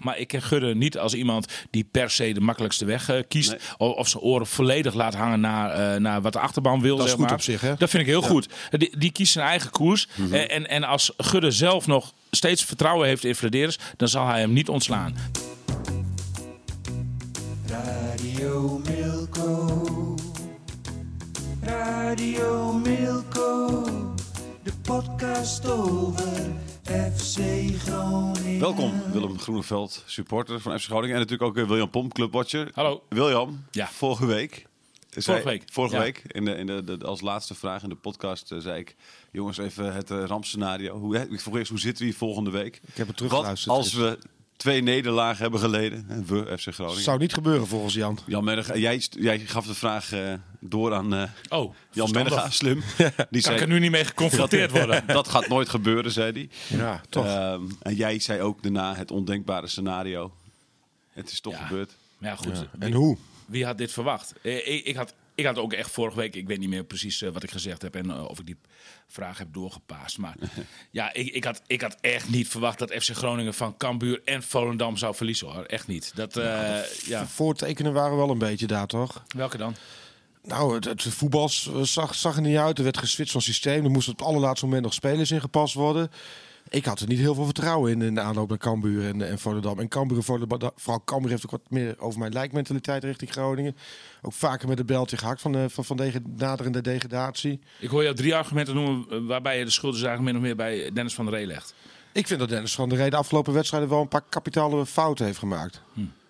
Maar ik ken Gudde niet als iemand die per se de makkelijkste weg eh, kiest. Of, of zijn oren volledig laat hangen naar, eh, naar wat de achterban wil. Dat is zeg goed maar. op zich, hè? Dat vind ik heel goed. Die, die kiest zijn eigen koers. Eh, en, en als Gudde zelf nog steeds vertrouwen heeft in Flederis, dan zal hij hem niet ontslaan. Radio Milko. Radio Milko. De podcast over FC Groningen. Welkom, Willem Groeneveld, supporter van FC Groningen. En natuurlijk ook eh, William Pomp, clubwatcher. Hallo. William, Ja. vorige week. zei- week, Vorige ja. week, in de, in de, de- als laatste vraag in de podcast, eh, zei ik... Jongens, even het eh, rampscenario. Hoe, ik vroeg eerst, hoe zitten we hier volgende week? Ik heb het Wat teruggeluisterd. als we twee nederlagen hebben geleden? En we, FC Groningen. Zou niet gebeuren volgens Jan. Jan Menega, jij, jij gaf de vraag eh, door aan eh, Oh, Jan. Menega, slim. Die Kan ik er nu niet mee geconfronteerd worden? dat gaat nooit gebeuren, zei hij. Ja, toch. Ehm, en jij zei ook daarna het ondenkbare scenario. Het is toch Ja. gebeurd. Ja, goed. en hoe? Wie had dit verwacht? Eh, Ik, ik, had, ik had ook echt vorige week, ik weet niet meer precies eh, wat ik gezegd heb en eh, of ik die vraag heb doorgepaast. Maar ja, ik, ik, had, ik had echt niet verwacht dat FC Groningen van Cambuur en Volendam zou verliezen hoor. Echt niet. Dat, eh, ja. Voortekenen waren wel een beetje daar, toch? Welke dan? Nou, het, het voetbal zag, zag er niet uit. Er werd geswitcht van systeem. Er moesten op het allerlaatste moment nog spelers ingepast worden. Ik had er niet heel veel vertrouwen in in de aanloop naar Cambuur en, en Volendam. En Cambuur en Volendam, vooral Cambuur heeft ook wat meer over mijn lijkmentaliteit richting Groningen. Ook vaker met een beltje gehakt van, de, van, van de naderende degradatie. Ik hoor jou drie argumenten noemen eh, waarbij je de schuld dus eigenlijk min of meer bij Dennis van der Rey legt. Ik vind dat Dennis van der Rey de afgelopen wedstrijden wel een paar kapitale fouten heeft gemaakt.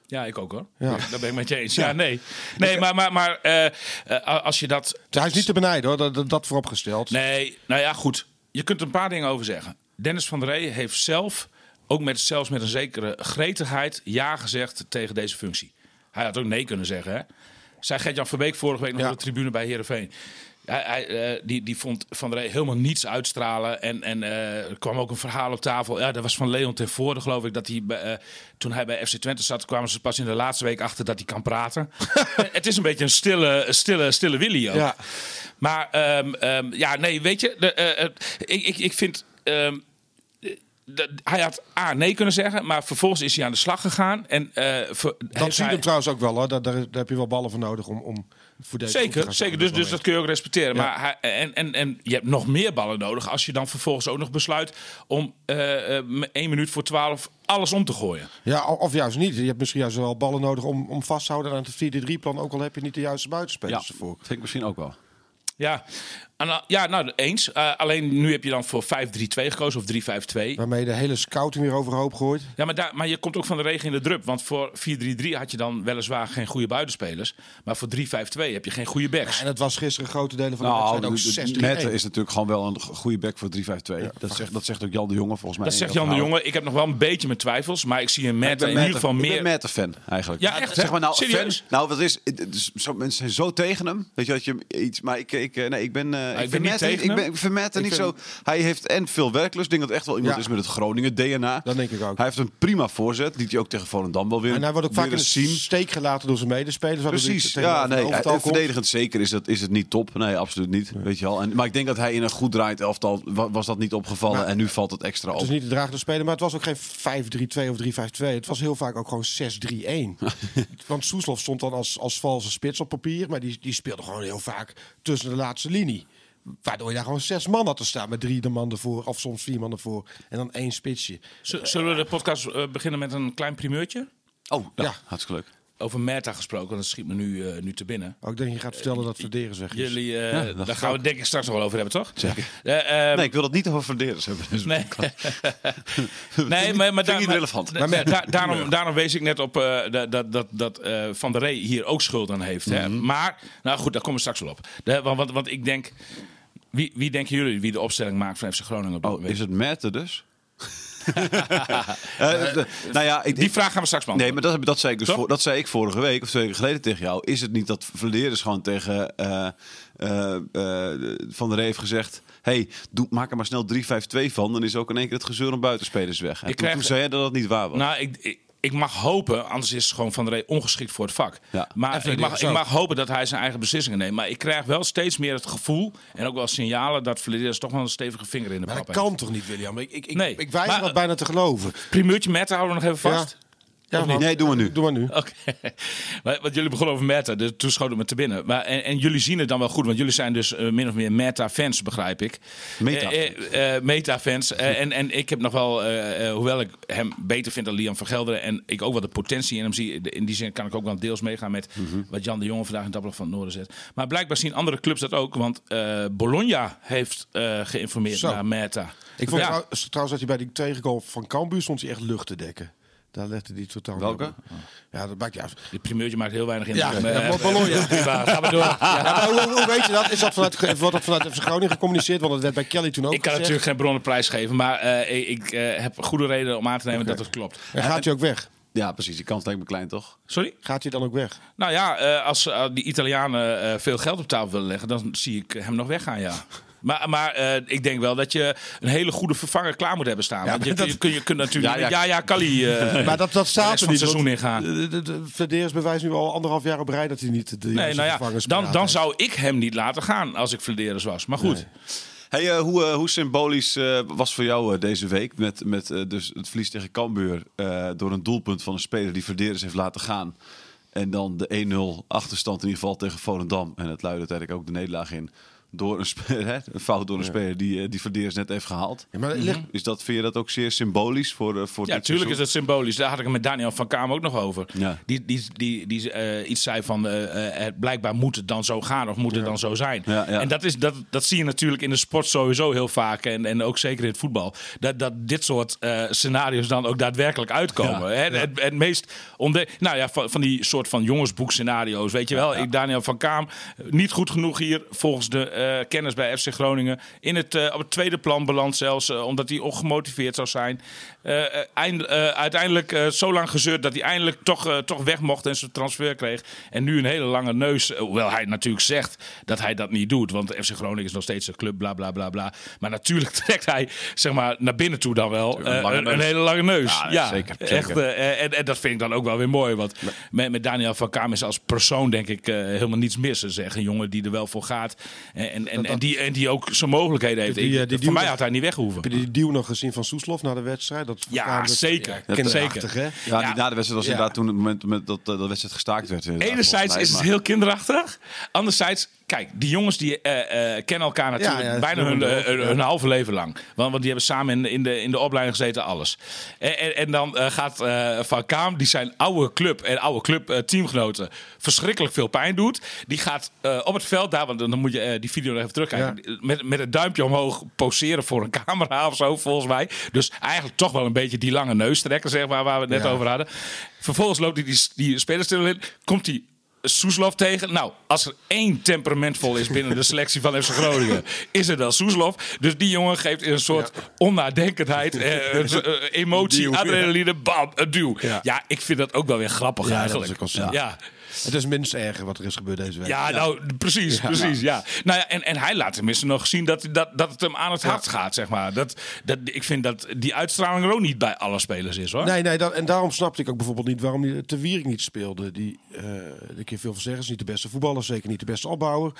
Ja, ik ook hoor. Ja. Daar ben ik met je eens. Ja, nee. Nee, maar, maar, maar eh, eh, als je dat Hij is niet te benijden hoor, dat, dat, dat vooropgesteld. Nee, nou ja, goed. Je kunt er een paar dingen over zeggen. Dennis van der Rey heeft zelf, ook met, zelfs met een zekere gretigheid, ja gezegd tegen deze functie. Hij had ook nee kunnen zeggen. Hè? Zei Gert-Jan Verbeek vorige week nog Ja. op de tribune bij Heerenveen. Hij, hij, eh, die, die vond Van der Rey helemaal niets uitstralen. En, en eh, er kwam ook een verhaal op tafel. Ja, dat was van Leon ten Voorde, geloof ik. Dat hij, eh, toen hij bij FC Twente zat, kwamen ze pas in de laatste week achter dat hij kan praten. Het is een beetje een stille, stille, stille Willy ook. Ja. Maar ehm, ehm, ja, nee, weet je, de, ik, ik, ik vind. ehm, eh, hij had A, nee kunnen zeggen, maar vervolgens is hij aan de slag gegaan. En, eh, ver- Dat heeft zie je hij- hem trouwens ook wel hoor. Daar, daar, daar heb je wel ballen voor nodig om, om voor deze Zeker, gaan zeker. Dus, dus dat kun je ook respecteren. Ja. Maar hij, en, en, en je hebt nog meer ballen nodig als je dan vervolgens ook nog besluit om eh, eh, één minuut voor twaalf alles om te gooien. Ja, of juist niet. Je hebt misschien juist wel ballen nodig om, om vast te houden aan het 4-3-plan. Ook al heb je niet de juiste Ja, buitenspelers dat ervoor. vind ik misschien ook wel. Ja, en, dan- ja nou eens. Eh, alleen nu heb je dan voor 5-3-2 gekozen of 3-5-2. Waarmee je de hele scouting weer overhoop gooit. Ja, maar, daar, maar je komt ook van de regen in de drup. Want voor 4-3-3 had je dan weliswaar geen goede buitenspelers. Maar voor 3-5-2 heb je geen goede backs. En het was gisteren grote delen van de Nou, wedstrijd ook de- de- 6 Mette is natuurlijk gewoon wel een goede back voor 3-5-2. dat, zegt, dat zegt ook Jan de Jonge volgens mij. dat zegt Jan de Jonge. Ik heb nog wel een beetje mijn twijfels. Maar ik zie een Mette in ieder geval Ik ben meer... Mette fan eigenlijk. Ja, echt, Zeg hè? maar nou, Serieus? fan. Nou, wat is? zo, mensen zijn zo tegen hem. Weet je dat je iets. Maar ik, ik, eh, nee, ik ben. eh, ik, ben niet Mette- tegen ik, ben, hem. ik Mette Ik niet vind- zo. Hij heeft en veel werklust. Ik denk dat het echt wel iemand Ja. is met het Groningen DNA. Dat denk ik ook. Hij heeft een prima voorzet. Die hij ook tegen Volendam wel weer. En hij wordt ook vaak in de steek gelaten door zijn medespelers. Precies, ja, nee. eh. Verdedigend zeker is, dat, is het niet top. Nee, absoluut niet. Weet je wel. En, maar ik denk dat hij in een goed draait elftal wa- was dat niet opgevallen. Nou, en nu valt het extra Het op. is niet de dragende speler, maar het was ook geen 5-3-2 of 3-5-2. Het was heel vaak ook gewoon 6-3-1. Want Soeslof stond dan als, als valse spits op papier, maar die, die speelde gewoon heel vaak tussen de laatste linie. Waardoor je daar gewoon zes man had te staan met drie de man ervoor, of soms vier man ervoor. En dan één spitsje. Z- Zullen we de podcast eh, beginnen met een klein primeurtje? Oh, ja, Ja. hartstikke leuk. over Merta gesproken, want dat schiet me nu, eh, nu te binnen. Ook denk je gaat vertellen dat Verderes weg is. Jullie, eh, Ja, daar gaan we ik. het denk ik straks nog wel over hebben, toch? Zeker. Eh, ehm, Nee, ik wil dat niet over Verderes hebben. Dus Nee, nee maar, maar, ik niet maar- relevant. da- daarom, daarom wees ik net op eh, dat, dat, dat, dat eh, Van der Rey hier ook schuld aan heeft. Hè? Mhm. Maar, nou goed, daar komen we straks wel op. De- want, want, want ik denk, wie, wie denken jullie wie de opstelling maakt van FC Groningen op dit Oh, is het Merten dus? De- nou ja, ik, Die vraag gaan we straks Nee, beantwoorden. maar dat, dat, zei ik dus voor, dat zei ik vorige week of twee weken geleden tegen jou. Is het niet dat Verderes gewoon tegen Van der heeft gezegd... hey, doe, maak er maar snel 3-5-2 van. Dan is ook in één keer het gezeur om buitenspelers weg. En Ik toen, krijg- toen zei jij dat dat niet waar was. Nou, ik, ik, ik mag hopen, anders is gewoon Van der Rey ongeschikt voor het vak. Ja. Maar ik mag, ik mag hopen dat hij zijn eigen beslissingen neemt. Maar ik krijg wel steeds meer het gevoel en ook wel signalen dat Verderes toch wel een stevige vinger in de Maar pap dat heeft. kan toch niet, William? Ik, ik, ik, Nee, ik weiger maar- dat bijna te geloven. Primeurtje Mette houden we nog even vast. Ja, niet? nee, doe maar nu. Doe maar nu. Oké, Maar- want jullie begonnen over Meta, dus toen schoot het me te binnen. Maar, en, en jullie zien het dan wel goed, want jullie zijn dus eh, min of meer Meta-fans, begrijp ik. Meta-fans. Eh, eh, Meta-fans. Eh, en, en ik heb nog wel, hoewel ik hem beter vind dan Liam Vergelderen en ik ook wel de potentie in hem zie, in die zin kan ik ook wel deels meegaan met wat Jan de Jonge vandaag in Dabbelig van het Noorden zet. Maar blijkbaar zien andere clubs dat ook, want eh, Bologna heeft eh, geïnformeerd Zo. naar Meta. Ik vond Ja. trouw- trouwens dat hij bij die tegengoal van Cambuur stond hij echt lucht te dekken. Daar legde hij totaal Welke? Ja, dat maakt je af. Die primeurtje maakt heel weinig indruk. Ja, Maar, ja, eh, Bologna. prima, gaan we door. Ja, maar hoe, hoe weet je dat? Is dat vanuit, wordt dat vanuit FC Groningen gecommuniceerd? Want dat werd bij Kelly toen ook Ik kan gezegd. natuurlijk geen bronnen prijsgeven, maar eh, ik eh, heb goede reden om aan te nemen dat het klopt. En gaat hij ook weg? Ja, precies. Die kans lijkt me klein, toch? Sorry? Gaat hij dan ook weg? Nou ja, eh, als eh, die Italianen eh, veel geld op tafel willen leggen, dan zie ik hem nog weggaan, ja. Maar, maar eh, ik denk wel dat je een hele goede vervanger klaar moet hebben staan. Want je, maar dat- je, kun, je kunt natuurlijk Ja, ja, ja. ja, ja, Kali eh Maar dat, dat de staat er niet. seizoen ingaan. De, de, de Verderes bewijst nu al anderhalf jaar op rij dat hij niet de Nee, juiste nou ja, dan, dan zou ik hem niet laten gaan als ik Vladeres was. Maar goed, Hey, eh, hoe, hoe symbolisch eh, was voor jou eh, deze week met, met dus het verlies tegen Cambuur eh, door een doelpunt van een speler die Verderes heeft laten gaan. En dan de 1-0 achterstand in ieder geval tegen Volendam. En het luidde uiteindelijk ook de nederlaag in door een, speler, hè, een fout door een speler die, eh, die Verderes net heeft gehaald. Ja, maar ligt, Is dat, vind je dat ook zeer symbolisch voor, eh, voor ja, dit tuurlijk is het symbolisch. Daar had ik het met Daniel van Kamer ook nog over. Ja. Die, die, die, die eh, iets zei van, eh, eh, het blijkbaar moet het dan zo gaan of moet het dan zo zijn. Ja, ja. En dat, is, dat, dat zie je natuurlijk in de sport sowieso heel vaak. En, en ook zeker in het voetbal. Dat, dat dit soort eh, scenario's dan ook daadwerkelijk uitkomen. Ja, Hè? Het, het meest onde nou ja, van, van die soort van jongensboek scenario's. Weet je wel, ik, Daniel van Kaam, niet goed genoeg hier volgens de eh, kennis bij FC Groningen. In het, eh, op het tweede plan beland zelfs, eh, omdat hij ongemotiveerd zou zijn. Eind- uiteindelijk zo lang gezeurd dat hij eindelijk toch, toch weg mocht en zijn transfer kreeg. En nu een hele lange neus, hoewel hij natuurlijk zegt dat hij dat niet doet. Want FC Groningen is nog steeds een club, bla bla bla bla. Maar natuurlijk trekt hij zeg maar, naar binnen toe dan wel Een hele lange neus. Ja, Ja, zeker, Echt, zeker. eh, en, en dat vind ik dan ook wel weer mooi. Want met, met Daniel van Kaam is als persoon denk ik helemaal niets mis. Dat is echt een jongen die er wel voor gaat. En, en, en, en die, en die ook zijn mogelijkheden heeft. Die, eh, die voor mij had hij niet weg hoeven. heb je die deal nog gezien van Soeslof na de wedstrijd? Dat Ja, zeker. Ja, kinderachtig, Zeker. hè? Ja, Ja. die na de wedstrijd was Ja. inderdaad toen het moment met dat eh, dat wedstrijd gestaakt werd. Enerzijds is het heel kinderachtig. Anderzijds, kijk, die jongens die eh, eh, kennen elkaar natuurlijk Ja, ja, bijna hun, hun halve leven lang. Want, want die hebben samen in, in, de, in de opleiding gezeten, alles. En, en, en dan gaat Van Kaam, die zijn oude club en oude club teamgenoten verschrikkelijk veel pijn doet. Die gaat op het veld daar, want dan moet je die video nog even terugkijken. Met, met het duimpje omhoog poseren voor een camera of zo, volgens mij. Dus eigenlijk toch wel een beetje die lange neus trekken, zeg maar, waar we het net over hadden. Vervolgens loopt hij die, die spelersstil in, komt hij Soeslof tegen. Nou, als er één temperamentvol is binnen de selectie van FC Groningen, is het dan Soeslof. Dus die jongen geeft in een soort onnadenkendheid, eh, een- eh, emotie, Duw, ja. adrenaline, bam, een duw. Ja. Ja. ik vind dat ook wel weer grappig Ja, dat eigenlijk. is wel zo. ja. Het is minst erger wat er is gebeurd deze week. Ja, nou, precies, precies, ja. Nou ja, en, en hij laat tenminste nog zien dat, dat, dat het hem aan het hart gaat, zeg maar. Dat, dat, ik vind dat die uitstraling er ook niet bij alle spelers is, hoor. Nee, nee dat, en daarom snapte ik ook bijvoorbeeld niet waarom die Te Wierik niet speelde. Die, eh de keer veel van zeggen, is niet de beste voetballer, zeker niet de beste opbouwer.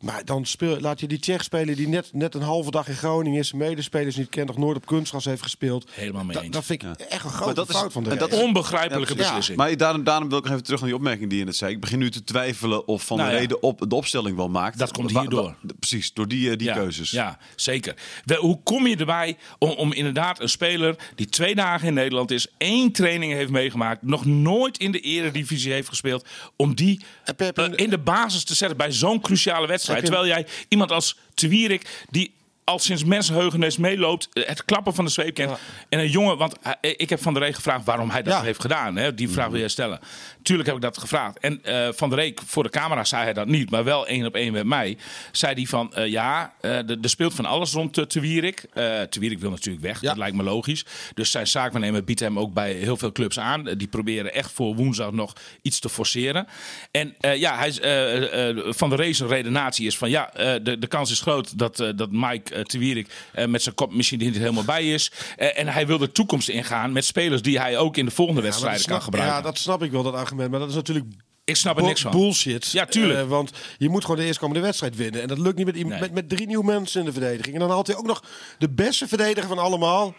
Maar dan speel, laat je die Tsjech spelen die net, net een halve dag in Groningen is. zijn Medespelers niet kent, nog nooit op kunstgras heeft gespeeld. Helemaal mee Da- eens. dat vind ik echt een grote dat is- fout van de dat race. Onbegrijpelijke Ja, beslissing. Maar daarom, daarom wil ik nog even terug naar die opmerking die je net zei. Ik begin nu te twijfelen of Van Nou der ja. Reden op, de opstelling wel maakt. Dat komt hierdoor. wa- Precies, door die, eh, die ja, keuzes. Ja, zeker. Wel, hoe kom je erbij om, om inderdaad een speler die twee dagen in Nederland is, één training heeft meegemaakt, nog nooit in de eredivisie heeft gespeeld, om die eh, in de basis te zetten bij zo'n cruciale wedstrijd. Terwijl jij iemand als Twierik, die al sinds mensenheugenis meeloopt, het klappen van de zweep kent. Ja. En een jongen, want ik heb Van der Rey gevraagd waarom hij dat Ja. heeft gedaan. Hè? Die vraag wil jij stellen. Tuurlijk heb ik dat gevraagd. En eh, Van der Rey, voor de camera zei hij dat niet, maar wel één op één met mij. Zei hij van, eh, ja, eh, er speelt van alles rond uh, Te Wierik. Eh Te Wierik wil natuurlijk weg, Ja. dat lijkt me logisch. Dus zijn zaakwaarnemer biedt hem ook bij heel veel clubs aan. Die proberen echt voor woensdag nog iets te forceren. En ja, hij, Van der zijn redenatie is van, ja, de, de kans is groot dat, dat Mike uh, Te Wierik eh, met zijn kop misschien er niet helemaal bij is. Eh, en hij wil de toekomst ingaan met spelers die hij ook in de volgende Ja, wedstrijden kan snap- gebruiken. Ja, dat snap ik wel, dat argument. Maar dat is natuurlijk Ik snap er niks van. bullshit. Ja, tuurlijk. Eh, want je moet gewoon de eerstkomende wedstrijd winnen. En dat lukt niet met, Nee. met, met drie nieuwe mensen in de verdediging. En dan haalt hij ook nog de beste verdediger van allemaal.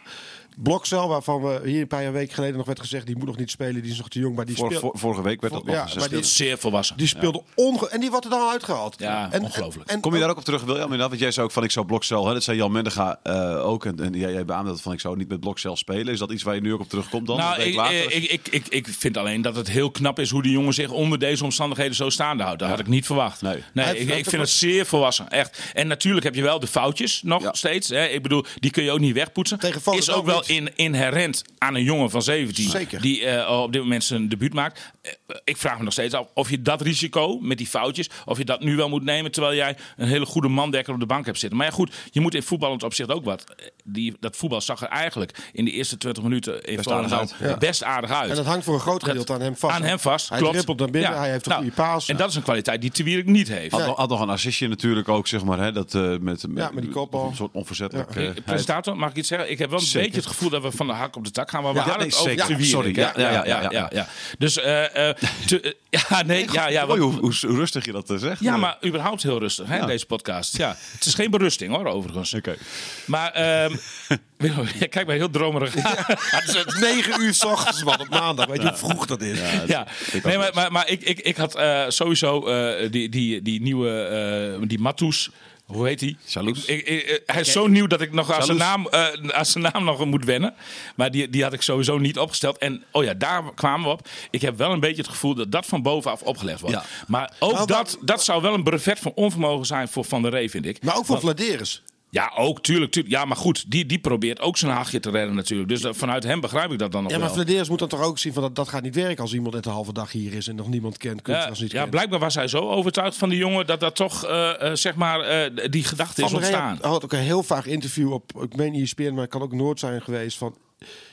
Blokcel, waarvan we hier een paar weken geleden nog werd gezegd... die moet nog niet spelen, die is nog te jong. Maar die Vor- speelt, vor- vorige week werd dat nog ja, gezegd. maar die- Zeer volwassen. die speelde onge... En die wordt er dan uitgehaald. Ja, en, ongelooflijk. En, en- Kom je daar ook op terug, William? Inderdaad, want jij zei ook van ik zou Blokcel, hè, dat zei Jan Mendega eh, ook. En, en jij, jij beaamde dat van ik zou niet met Blokcel spelen. Is dat iets waar je nu ook op terugkomt dan? Nou, een week ik, ik, ik, ik, ik vind alleen dat het heel knap is hoe die jongen zich onder deze omstandigheden zo staande houdt. Dat had ik niet verwacht. Nee. Nee, Hij ik, ik vind het zeer volwassen. Echt. En natuurlijk heb je wel de foutjes nog Ja. steeds. Hè. Ik bedoel, die kun je ook niet wegpoetsen. Tegen is ook wel. In, inherent aan een jongen van 17. Zeker. Die eh, op dit moment zijn debuut maakt. Eh, ik vraag me nog steeds af of je dat risico met die foutjes. of je dat nu wel moet nemen. terwijl jij een hele goede mandekker op de bank hebt zitten. Maar ja, goed, je moet in voetballend opzicht ook wat. Eh, Die, dat voetbal zag er eigenlijk in de eerste 20 minuten in Best aardig uit. Ja. best aardig uit. en dat hangt voor een groot gedeelte aan hem vast. Aan hem vast, Hij klopt. dribbelt naar binnen, Ja. hij heeft een Nou, goede paas. En dat is een kwaliteit die Tewierik niet heeft. Had, nog- had nog een assistje natuurlijk ook, zeg maar. Hè, dat, eh, met, met, Ja, met die kopbal. Een soort onverzettelijk. Ja. Presentator, mag ik iets zeggen? Ik heb wel een Zeker. beetje het gevoel dat we van de hak op de tak gaan. Maar we Ja, hadden nee, het over zeker. Sorry, ja, ja, ja, ja, ja. Dus, eh, eh, te- eh, ja, nee, ja, ja. Wat- hoe, rustig je dat eh, zegt. ja, maar überhaupt heel rustig, hè, deze podcast. Ja, het is geen berusting hoor, overigens. Oké. Maar, jij kijkt mij heel dromerig. Het is 9 uur s ochtends, man, op maandag. Weet je hoe vroeg dat is? Ja, nee, maar, maar, maar ik, ik, ik had sowieso die, die, die nieuwe, die Matus. Hoe heet hij? Salus. Ik, ik- ik- hij is zo nieuw dat ik nog aan zijn, naam, eh, aan zijn naam nog moet wennen. Maar die, die had ik sowieso niet opgesteld. En oh ja, daar kwamen we op. Ik heb wel een beetje het gevoel dat dat van bovenaf opgelegd wordt. Ja. Maar ook Nou, dat, dat zou wel een brevet van onvermogen zijn voor Van der Rey, vind ik. Maar ook voor Vladeris. Ja, ook, tuurlijk. tuurlijk. Ja, maar goed, die, die probeert ook zijn hachje te redden natuurlijk. Dus dat- vanuit hem begrijp ik dat dan nog Ja, maar wel. Vladeris moet dan toch ook zien van dat dat gaat niet werken als iemand net een halve dag hier is en nog niemand kent, Ja, niet ja, kent. blijkbaar was hij zo overtuigd van die jongen dat dat toch, eh, eh, zeg maar, eh, die gedachte is ontstaan. had, had ook een heel vaag interview op, ik meen ESPN, maar het kan ook Noord zijn geweest van,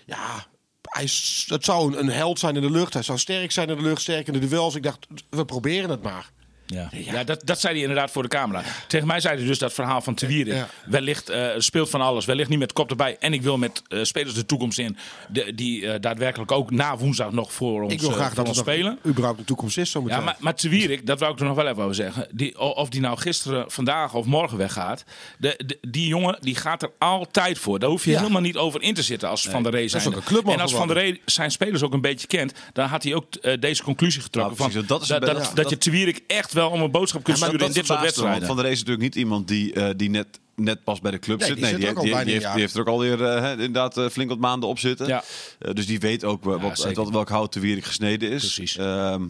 ja, hij, het zou een, een held zijn in de lucht, hij zou sterk zijn in de lucht, sterk in de duels. Ik dacht, we proberen het maar. Ja, ja dat, dat zei hij inderdaad voor de camera. Tegen mij zei hij dus dat verhaal van Te. Ja. Wellicht eh, speelt van alles, wellicht niet met kop erbij. En ik wil met eh, spelers de toekomst in, de, die eh, daadwerkelijk ook na woensdag nog voor ons, ik wil graag dat ons spelen. überhaupt een toekomst is zo meteen. Ja, maar, maar Te Wierik, dat wou ik er nog wel even over zeggen. Die, of die nou gisteren, vandaag of morgen weggaat. De, de- die jongen die gaat er altijd voor. Daar hoef je Ja. helemaal niet over in te zitten als Van der Rey zijn. ook een clubman En als Van der. Rey zijn spelers ook een beetje kent, dan had hij ook deze conclusie getrokken. Nou, precies, van, dat is dat, dat, dat je Te Wierik echt wel om een boodschap kunt Ja, sturen in dit soort wedstrijden. Van der Rey is natuurlijk niet iemand die, eh, die net, net pas bij de club Nee, zit. die zit al die, heeft, die heeft er ook alweer hè, inderdaad eh, flink wat maanden op zitten. Ja. Eh, dus die weet ook wat, uit wat, welk hout de Wierik gesneden is. Precies. Ehm,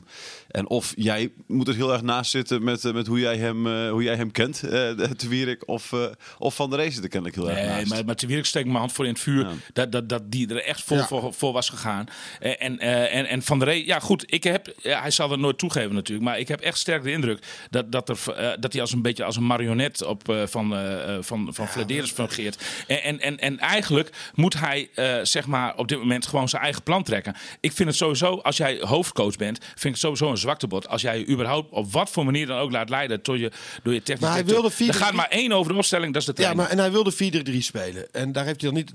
en of jij moet er heel erg naast zitten met, met hoe, jij hem, eh, hoe jij hem kent, eh de Wierik. Of, eh, of Van der Rey zit er kennelijk heel erg Nee, naast. maar, maar Te Wierik steekt mijn hand voor in het vuur. Ja. Dat, dat, dat die er echt vol Ja. voor, voor was gegaan. En, eh, en, en Van der Rey, ja goed, ik heb, ja, hij zal het nooit toegeven natuurlijk. Maar ik heb echt sterk de indruk dat, dat, er, dat hij als een beetje als een marionet op, eh, van, van, van Flederis fungeert. En, en, en, en eigenlijk moet hij eh, zeg maar op dit moment gewoon zijn eigen plan trekken. Ik vind het sowieso, als jij hoofdcoach bent, vind ik het sowieso een zwaktebod. Als jij je überhaupt op wat voor manier dan ook laat leiden door je, door je technisch Maar hij wilde vier- Er gaat maar één over de opstelling, dat is de Ja, maar en hij wilde 4-3-3 spelen. En daar heeft hij dan niet.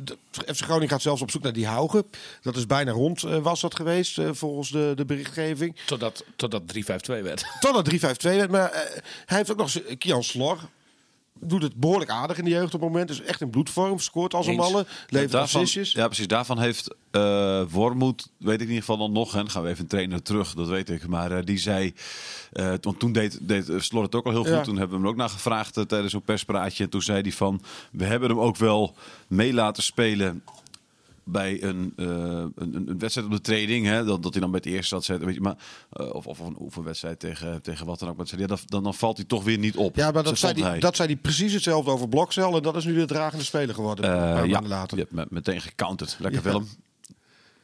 FC Groningen gaat zelfs op zoek naar die Haugen. Dat is bijna rond, eh, was dat geweest, eh, volgens de, de berichtgeving. Totdat, totdat 3-5-2 werd. Totdat 3-5-2 werd. Maar eh, hij heeft ook nog Kian Slor. Doet het behoorlijk aardig in de jeugd op het moment. Is echt in bloedvorm. Scoort als een malle. Levert Daarvan, assistjes. ja, precies. Daarvan heeft eh Wormoed, weet ik in ieder geval dan nog, en gaan we even een trainer terug, dat weet ik. Maar eh, die zei, eh, want toen deed, deed Slor het ook al heel goed. Ja. Toen hebben we hem ook naar gevraagd tijdens zo'n perspraatje. En toen zei hij van, we hebben hem ook wel mee laten spelen bij een, eh, een, een, een wedstrijd op de training, hè, dat, dat hij dan bij het eerste zat, weet je, maar, eh, of, of een oefenwedstrijd tegen, tegen wat dan ook. Maar ja, dan, dan valt hij toch weer niet op. Ja, maar dat zei, hij, hij. dat zei hij precies hetzelfde over Blokcel. En dat is nu de dragende speler geworden. Een paar ja, later. je hebt me- meteen gecounterd. Lekker Ja. Willem.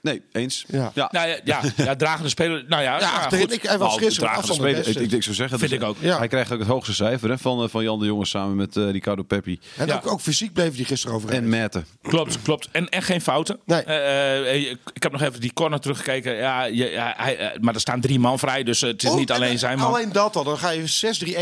Nee, eens. Ja. ja. Nou ja, ja, ja dragende speler. Nou ja, Ja, ja, achterin, goed. ik, hij was Nou, gisteren dragende speler. Ik, ik, ik zou zeggen, Vind dus, ik ook. Ja. Hij krijgt ook het hoogste cijfer hè, van, eh, van Jan de Jonge samen met eh, Ricardo Peppi En Ja. ook, ook fysiek bleef hij gisteren overeind. en Merten. Klopt, klopt. En, en geen fouten. Nee. Eh, ik heb nog even die corner teruggekeken. Ja, je, ja, hij, maar er staan drie man vrij, dus het is Oh, niet en, alleen zijn man. Alleen dat al. Dan ga je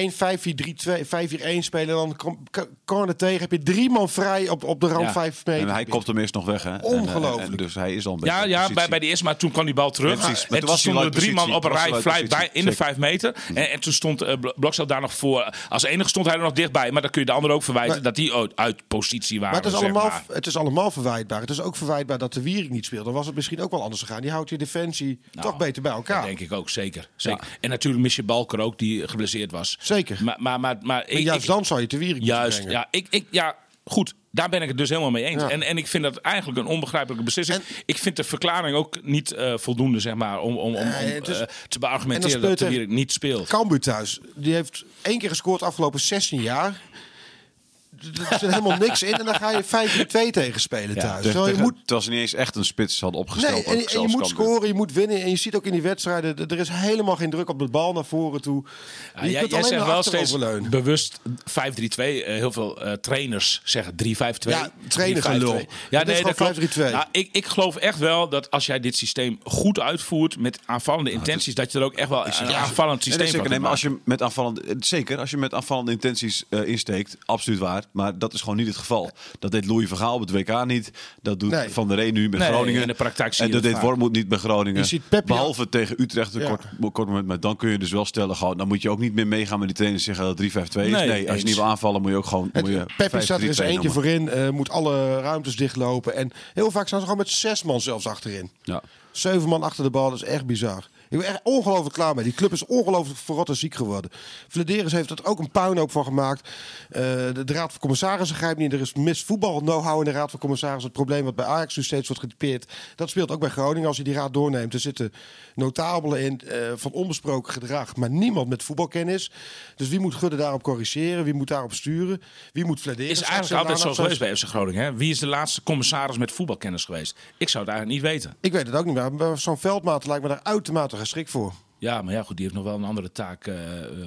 6-3-1, 5-4-3-2, 5-4-1 spelen. En dan corner tegen. Heb je drie man vrij op, op de rand Ja. 5 meter. En hij komt hem eerst nog weg. Hè. En, Ongelooflijk. en dus hij is al een beetje Ja, bij, bij de eerste, maar toen kwam die bal terug. Ja, precies. Maar en toen stonden er drie man op een rij uit bij in de vijf meter. En, en toen stond Blokcel daar nog voor. Als enige stond hij er nog dichtbij. Maar dan kun je de ander ook verwijten Maar- dat die uit positie waren. Maar het is, allemaal, maar. het is allemaal verwijtbaar. Het is ook verwijtbaar dat de Wierik niet speelt. Dan was het misschien ook wel anders gegaan. Die houdt je defensie Nou, toch beter bij elkaar. Dat denk ik ook, zeker. zeker. En natuurlijk mis je Balker ook, die geblesseerd was. Zeker. Maar, maar, maar, maar ik, juist ik- dan zou je de Wierik moeten Juist, ja, ik, ik, ja, goed. Daar ben ik het dus helemaal mee eens. Ja. En, en ik vind dat eigenlijk een onbegrijpelijke beslissing. En- ik vind de verklaring ook niet eh, voldoende, zeg maar, om, om, om, eh, te beargumenteren dat de er- Wierik niet speelt. Cambuur thuis. Die heeft één keer gescoord afgelopen 16 jaar. Er zit helemaal niks in. En dan ga je 5-2 tegen spelen Ja, thuis. Terwijl je moet Terwijl ze niet eens echt een spits hadden opgesteld. Nee, en, je moet scoren, je moet winnen. En je ziet ook in die wedstrijden, er is helemaal geen druk op de bal naar voren toe. Ja, je jij, kunt jij alleen zegt wel steeds overleunen. bewust 5-3-2. Eh, heel veel eh, trainers zeggen 3-5-2. Ja, trainer 3-5-2. gelul. Ja, Het is nee, dat gewoon klopt. 5-3-2. Nou, ik, ik geloof echt wel dat als jij dit systeem goed uitvoert met aanvallende intenties, dat je er ook echt wel een aanvallend systeem nee, zeker. van Nee, kunt maar als je met aanvallende, zeker, als je met aanvallende intenties eh, insteekt, absoluut waar. Maar dat is gewoon niet het geval. Dat deed Louis Vergaal op het WK niet. Dat doet Nee. Van der Rey nu met Nee, Groningen. in de praktijk zie en dat deed. Wormoed niet bij Groningen. Je ziet Pep- Behalve tegen Utrecht een Ja. kort, kort moment. Maar dan kun je dus wel stellen, gewoon, dan moet je ook niet meer meegaan met die trainers zeggen dat 3-5-2 is. Nee, Nee, als je niet wil aanvallen, moet je ook gewoon. moet je Het, staat er eens 5-3-2 eentje voorin, eh, moet alle ruimtes dichtlopen. En heel vaak staan ze gewoon met zes man zelfs achterin. Ja. Zeven man achter de bal, dat is echt bizar. Ik ben echt ongelooflijk klaar mee. Die club is ongelooflijk verrot en ziek geworden. Flederis heeft er ook een puinhoop van gemaakt. Eh, de, de Raad van Commissarissen grijpt niet. Er is mis voetbal know-how in de Raad van Commissarissen. Het probleem wat bij Ajax nu steeds wordt getypeerd. Dat speelt ook bij Groningen als je die raad doorneemt. Er zitten notabelen in eh, van onbesproken gedrag. Maar niemand met voetbalkennis. Dus wie moet Gudde daarop corrigeren? Wie moet daarop sturen? Wie moet Flederis? is eigenlijk altijd zo geweest bij FC Groningen. Hè? Wie is de laatste commissaris met voetbalkennis geweest? Ik zou het eigenlijk niet weten. Ik weet het ook niet meer. Maar Zo'n veldmaat lijkt me daar uitermate geschikt voor. Ja, maar ja, goed, die heeft nog wel een andere taak eh,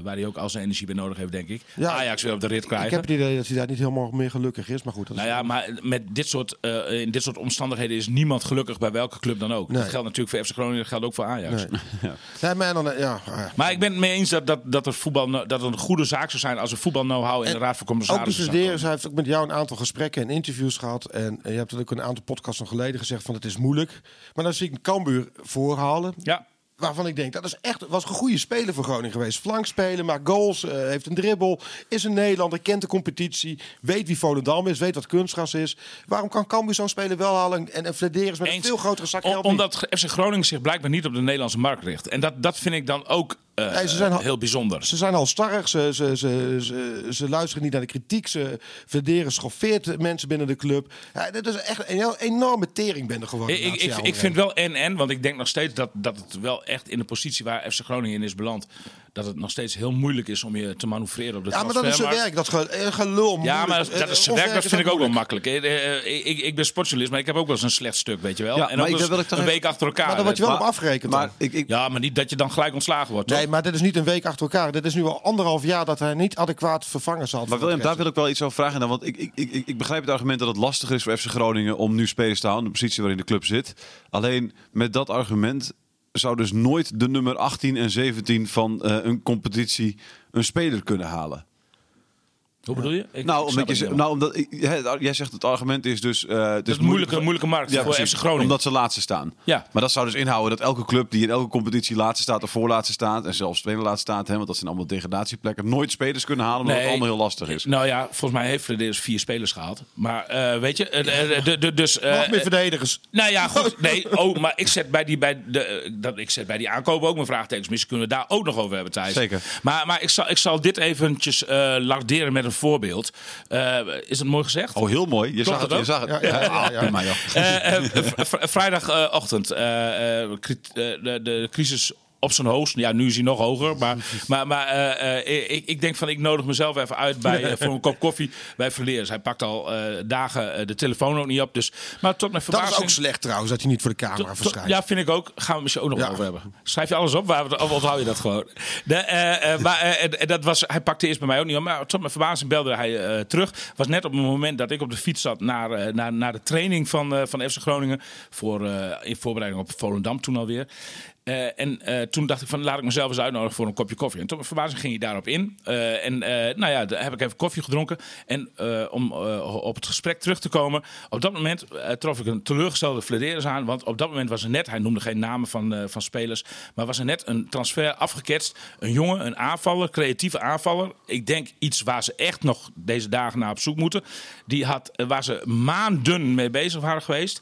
waar hij ook al zijn energie bij nodig heeft, denk ik. Ja, Ajax weer op de rit krijgen. Ik heb het idee dat hij daar niet helemaal meer gelukkig is. Maar goed, dat is Nou ja, maar met dit soort, eh, in dit soort omstandigheden is niemand gelukkig bij welke club dan ook. Nee. Dat geldt natuurlijk voor FC Groningen, dat geldt ook voor Ajax. Nee. Nee, maar dan, eh, ja, ja. Maar ik ben het mee eens dat, dat, dat, er voetbal, dat het een goede zaak zou zijn als er voetbal know-how in de Raad van Ook de Commissarissen zou Flederis komen. heeft ook met jou een aantal gesprekken en interviews gehad. En eh, je hebt het ook een aantal podcasts nog geleden gezegd van het is moeilijk. Maar dan zie ik een Cambuur voorhalen. Ja, Waarvan ik denk, dat is echt, was een goede speler voor Groningen geweest. Flank spelen, maakt goals, eh, heeft een dribbel. Is een Nederlander, kent de competitie. Weet wie Volendam is, weet wat kunstgras is. Waarom kan Cambuur zo'n speler wel halen en, en Flederis met een veel grotere zak Om- omdat FC Groningen zich blijkbaar niet op de Nederlandse markt richt. En dat, dat vind ik dan ook eh, Nee, ze zijn al- heel bijzonder. Ze zijn al starrig, ze, ze, ze, ze, ze luisteren niet naar de kritiek. Ze verderen schoffeert mensen binnen de club. Ja, dat is echt een heel enorme teringbende geworden. Ik, ik, ik vind wel en-en, want ik denk nog steeds dat, dat het wel echt in de positie waar FC Groningen in is beland. Dat het nog steeds heel moeilijk is om je te manoeuvreren op de Ja, maar dat is zijn werk. Dat eh, gelul. Ja, maar dat, is Eh, zijn werk, dat vind ik ook wel makkelijk. Eh, Ik, ik ben sportjournalist, maar ik heb ook wel eens een slecht stuk, weet je wel. Ja, en ook een week achter elkaar. Maar daar word je wel op Maar- afgerekend. Maar dan. ik, ik, Ja, maar niet dat je dan gelijk ontslagen wordt? Nee, maar dit is niet een week achter elkaar. Dit is nu al anderhalf jaar dat hij niet adequaat vervangen zal. Maar William, daar wil ik wel iets over vragen. Dan, want ik, ik, ik, ik begrijp het argument dat het lastiger is voor FC Groningen om nu spelers te houden. De positie waarin de club zit. Alleen met dat argument zou dus nooit de nummer 18 en 17 van eh, een competitie een speler kunnen halen. Hoe bedoel je? Ik, nou, snap omdat, je, nou, omdat jij zegt het argument is dus. eh, het Dat is een moeilijke, moeilijke markt Ja, voor precies, FC Groningen. Omdat ze laatste staan. Ja. Maar dat zou dus inhouden dat elke club die in elke competitie laatste staat of voorlaatste staat. En zelfs tweede laatste staat, hè, want dat zijn allemaal degradatieplekken. Nooit spelers kunnen halen omdat het allemaal heel lastig is. Nou ja, volgens mij heeft Flederis vier spelers gehaald. Maar eh, weet je, de- de- dus... eh, Nog meer verdedigers. Nou ja, goed. Nee, oh, maar ik zet bij die, bij de, dat, ik zet bij die aankoop ook mijn vraagtekens. Misschien kunnen we daar ook nog over hebben, Thijs. Zeker. Maar, maar ik, zal, ik zal dit eventjes eh larderen met een voorbeeld. Eh, is het mooi gezegd? Oh, heel mooi. Je Klopt zag het. Je zag het. Ja, ja, ja, vrijdagochtend. eh, eh, eh, de, de crisis op zijn hoogst. Ja, nu is hij nog hoger. Maar, maar, maar eh, eh, ik, ik denk van, ik nodig mezelf even uit bij, eh, voor een kop koffie bij Verleers. Hij pakt al dagen de telefoon ook niet op. Dus, maar tot mijn Dat verbazing... is ook slecht trouwens, dat hij niet voor de camera verschijnt. Ja, vind ik ook. Gaan we misschien ook nog Ja. over hebben. Schrijf je alles op waar of onthoud je dat gewoon? De, maar dat was, hij pakte eerst bij mij ook niet op. Maar tot mijn verbazing belde hij terug. Was net op het moment dat ik op de fiets zat naar, naar, naar de training van, van FC Groningen. Voor, in voorbereiding op Volendam toen alweer. Eh, en eh, toen dacht ik van laat ik mezelf eens uitnodigen voor een kopje koffie. En mijn verbazing ging hij daarop in. Eh, en nou ja, daar heb ik even koffie gedronken. En om op het gesprek terug te komen. Op dat moment trof ik een teleurgestelde Flederis aan. Want op dat moment was er net, hij noemde geen namen van, van spelers. Maar was er net een transfer afgeketst. Een jongen, een aanvaller, creatieve aanvaller. Ik denk iets waar ze echt nog deze dagen naar op zoek moeten. Die had, waar ze maanden mee bezig waren geweest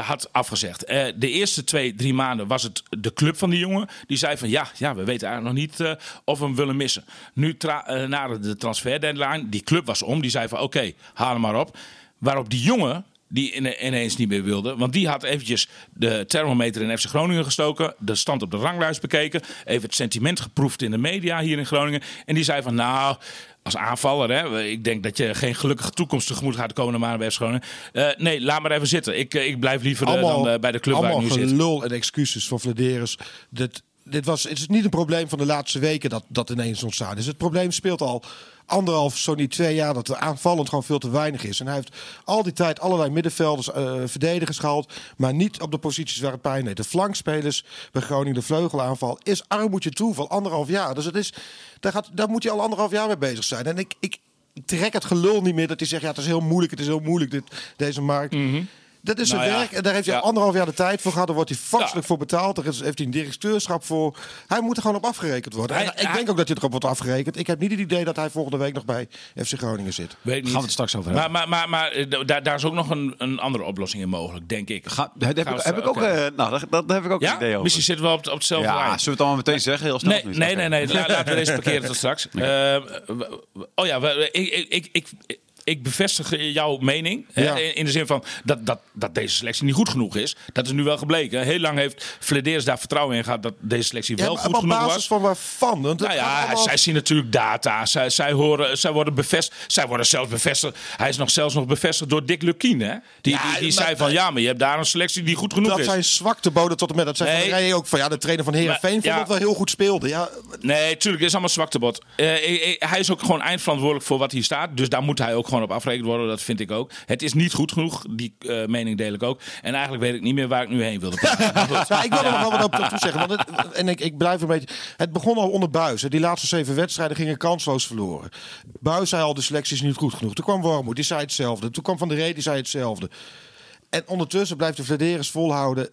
had afgezegd. Eh, de eerste twee, drie maanden was het de club van die jongen. Die zei van ja, ja we weten eigenlijk nog niet eh, of we hem willen missen. Nu eh, na de transfer deadline, die club was om. Die zei van oké, haal hem maar op. Waarop die jongen die ine- ineens niet meer wilde. Want die had eventjes de thermometer in FC Groningen gestoken. De stand op de ranglijst bekeken. Even het sentiment geproefd in de media hier in Groningen. En die zei van nou, als aanvaller, hè, ik denk dat je geen gelukkige toekomst tegemoet gaat de komende maanden bij Groningen. Eh, nee, laat maar even zitten. Ik, eh, ik blijf liever eh, dan bij de club waar ik allemaal nu zit. gelul en excuses voor Vladeris. Dit, dit was, het is niet een probleem van de laatste weken dat dat ineens ontstaan is. Het probleem speelt al anderhalf, zo niet twee jaar, dat er aanvallend gewoon veel te weinig is. En hij heeft al die tijd allerlei middenvelders, eh, verdedigers gehaald, maar niet op de posities waar het pijn deed. De flankspelers bij Groningen, de vleugelaanval, is armoedje toe van anderhalf jaar. Dus het is, daar, gaat, daar moet je al anderhalf jaar mee bezig zijn. En ik, ik, trek het gelul niet meer dat hij zegt, ja, het is heel moeilijk, het is heel moeilijk, dit, deze markt. Dat is zijn Nou ja, werk en daar heeft hij ja. anderhalf jaar de tijd voor gehad. Daar wordt hij vastelijk Ja. voor betaald. Daar heeft hij een directeurschap voor. Hij moet er gewoon op afgerekend worden. Hij- en ik hij- denk ook dat hij erop wordt afgerekend. Ik heb niet het idee dat hij volgende week nog bij FC Groningen zit. Weet niet. Gaan we het straks over maar, hebben. maar, maar, maar eh, daar, daar is ook nog een, een andere oplossing in mogelijk, denk ik. Ga, daar heb, ik, we heb ik ook, oké. eh, nou, daar, daar heb ik ook een idee over. Misschien zitten we op, op hetzelfde ja, lijn. zullen we het allemaal meteen zeggen? Heel snel. Nee, of niet? nee, nee, nee. La- laten we deze parkeren tot straks. Eh, oh ja, ik, ik, ik, ik, bevestig jouw mening. Ja. in, in de zin van dat, dat, dat deze selectie niet goed genoeg is. Dat is nu wel gebleken. Heel lang heeft Flederis daar vertrouwen in gehad dat deze selectie wel goed op genoeg basis was. van waarvan? Want Nou ja, allemaal- zij zien natuurlijk data. Zij, zij, horen, zij, worden bevestigd, zij worden zelfs bevestigd. Hij is nog zelfs nog bevestigd door Dick Lukien. Hè? Die, Ja, die, die maar- zei van ja, maar je hebt daar een selectie die goed genoeg dat is. zijn zwakte boden tot en met. Dat zijn Nee. van der Rijen ook van ja, de trainer van Heerenveen Maar- vond dat wel heel goed speelde. Ja, Nee, tuurlijk, het is allemaal zwaktebod. Eh, ik- ik- hij is ook gewoon eindverantwoordelijk voor wat hier staat. Dus daar moet hij ook gewoon op afgerekend worden. Dat vind ik ook. Het is niet goed genoeg. Die eh, mening deel ik ook. En eigenlijk weet ik niet meer waar ik nu heen wilde ik wil er nog wel wat op toe zeggen. Want het, en ik, ik blijf een beetje. Het begon al onder Buis. Die laatste zeven wedstrijden gingen kansloos verloren. Buis zei al: de selectie is niet goed genoeg. Toen kwam Wormoed, die zei hetzelfde. Toen kwam Van der Ree, die zei hetzelfde. En ondertussen blijft de Vladeris volhouden.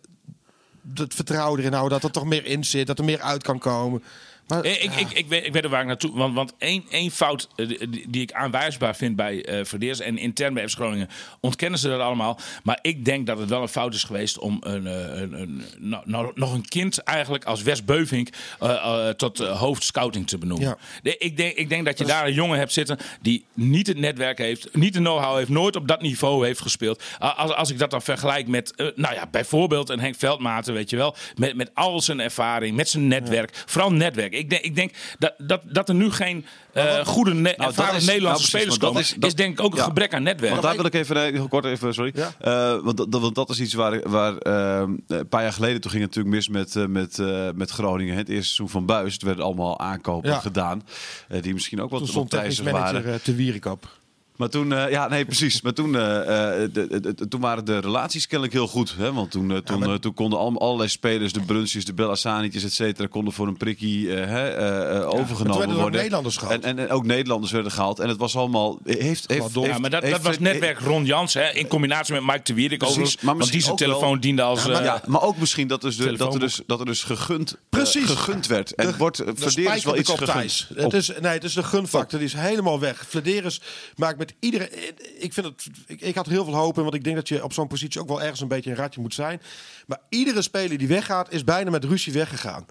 Het vertrouwen erin houden dat er toch meer in zit. Dat er meer uit kan komen. Maar, Eh, Ik, ik, ik, weet, ik weet er waar ik naartoe... Want, want één, één fout eh, die, die ik aanwijsbaar vind bij eh Verdeers... en intern bij FC Groningen ontkennen ze dat allemaal. Maar ik denk dat het wel een fout is geweest... om een, een, een, nou, nou, nog een kind eigenlijk als Wes Beuvink... tot hoofdscouting te benoemen. Ja. Ik, denk, ik denk dat je daar een jongen hebt zitten... die niet het netwerk heeft, niet de know-how heeft... nooit op dat niveau heeft gespeeld. Als, als ik dat dan vergelijk met... nou ja, bijvoorbeeld een Henk Veldmaten, weet je wel... met, met al zijn ervaring, met zijn netwerk. Vooral netwerk. Ik denk, ik denk dat, dat, dat er nu geen eh, goede ne ervaren is- Nederlandse nou, spelers want dat komen, is- is, dat- denk ik ook een ja. gebrek aan netwerk. Want daar wil ik even eh, heel kort even, sorry. Ja. Eh, want, dat, want dat is iets waar, waar eh, een paar jaar geleden toen ging het natuurlijk mis met, met, eh, met Groningen. Het eerste seizoen van Buis. Er werden allemaal aankopen Ja. gedaan. eh, die misschien ook wat, Toen wat stond technisch prijzig waren. manager te Wierikap. Maar toen, eh, ja, nee, precies. Maar toen, eh, eh, de, de- de- toen waren de relaties kennelijk heel goed. Hè? Want toen, toen, maar- toen konden al, allerlei spelers, de Brunsjes, de Bellassanietjes, et cetera, konden voor een prikkie eh, hè, eh, eh, overgenomen worden. Nederlanders gehaald. En, en, en ook Nederlanders werden gehaald. En het was allemaal. Heeft, heeft, ja, maar dat, heeft- dat was netwerk Ron Jans, hè, in combinatie met Mike de Wierik. Precies, overigens, maar want die zijn misschien ook telefoon wel- diende als... Ja, maar- Ja, maar ook misschien dat, dus de, dat, er, dus, dat er dus gegund, Precies. gegund werd. En het wordt, De Verdeer is wel iets gegund. Het is, nee, het is de gunfactor. Die is helemaal weg. Flederis maakt met iedereen... Ik, vind het, ik, ik had heel veel hoop in. Want ik denk dat je op zo'n positie ook wel ergens een beetje een ratje moet zijn. Maar iedere speler die weggaat, is bijna met ruzie weggegaan.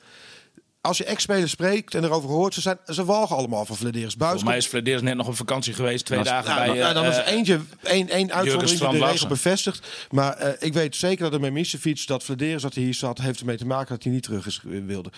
Als je ex-spelers spreekt en erover hoort, ze, zijn, ze walgen allemaal van Flederis. Buis Volgens mij is Flederis net nog op vakantie geweest, twee Nou, dagen bij... nou, eh, dan is eh, eentje, één, één uitzondering die de regel bevestigt. Maar eh, ik weet zeker dat er met Misefiets, dat Flederis dat hij hier zat, heeft ermee te maken dat hij niet terug is wilde.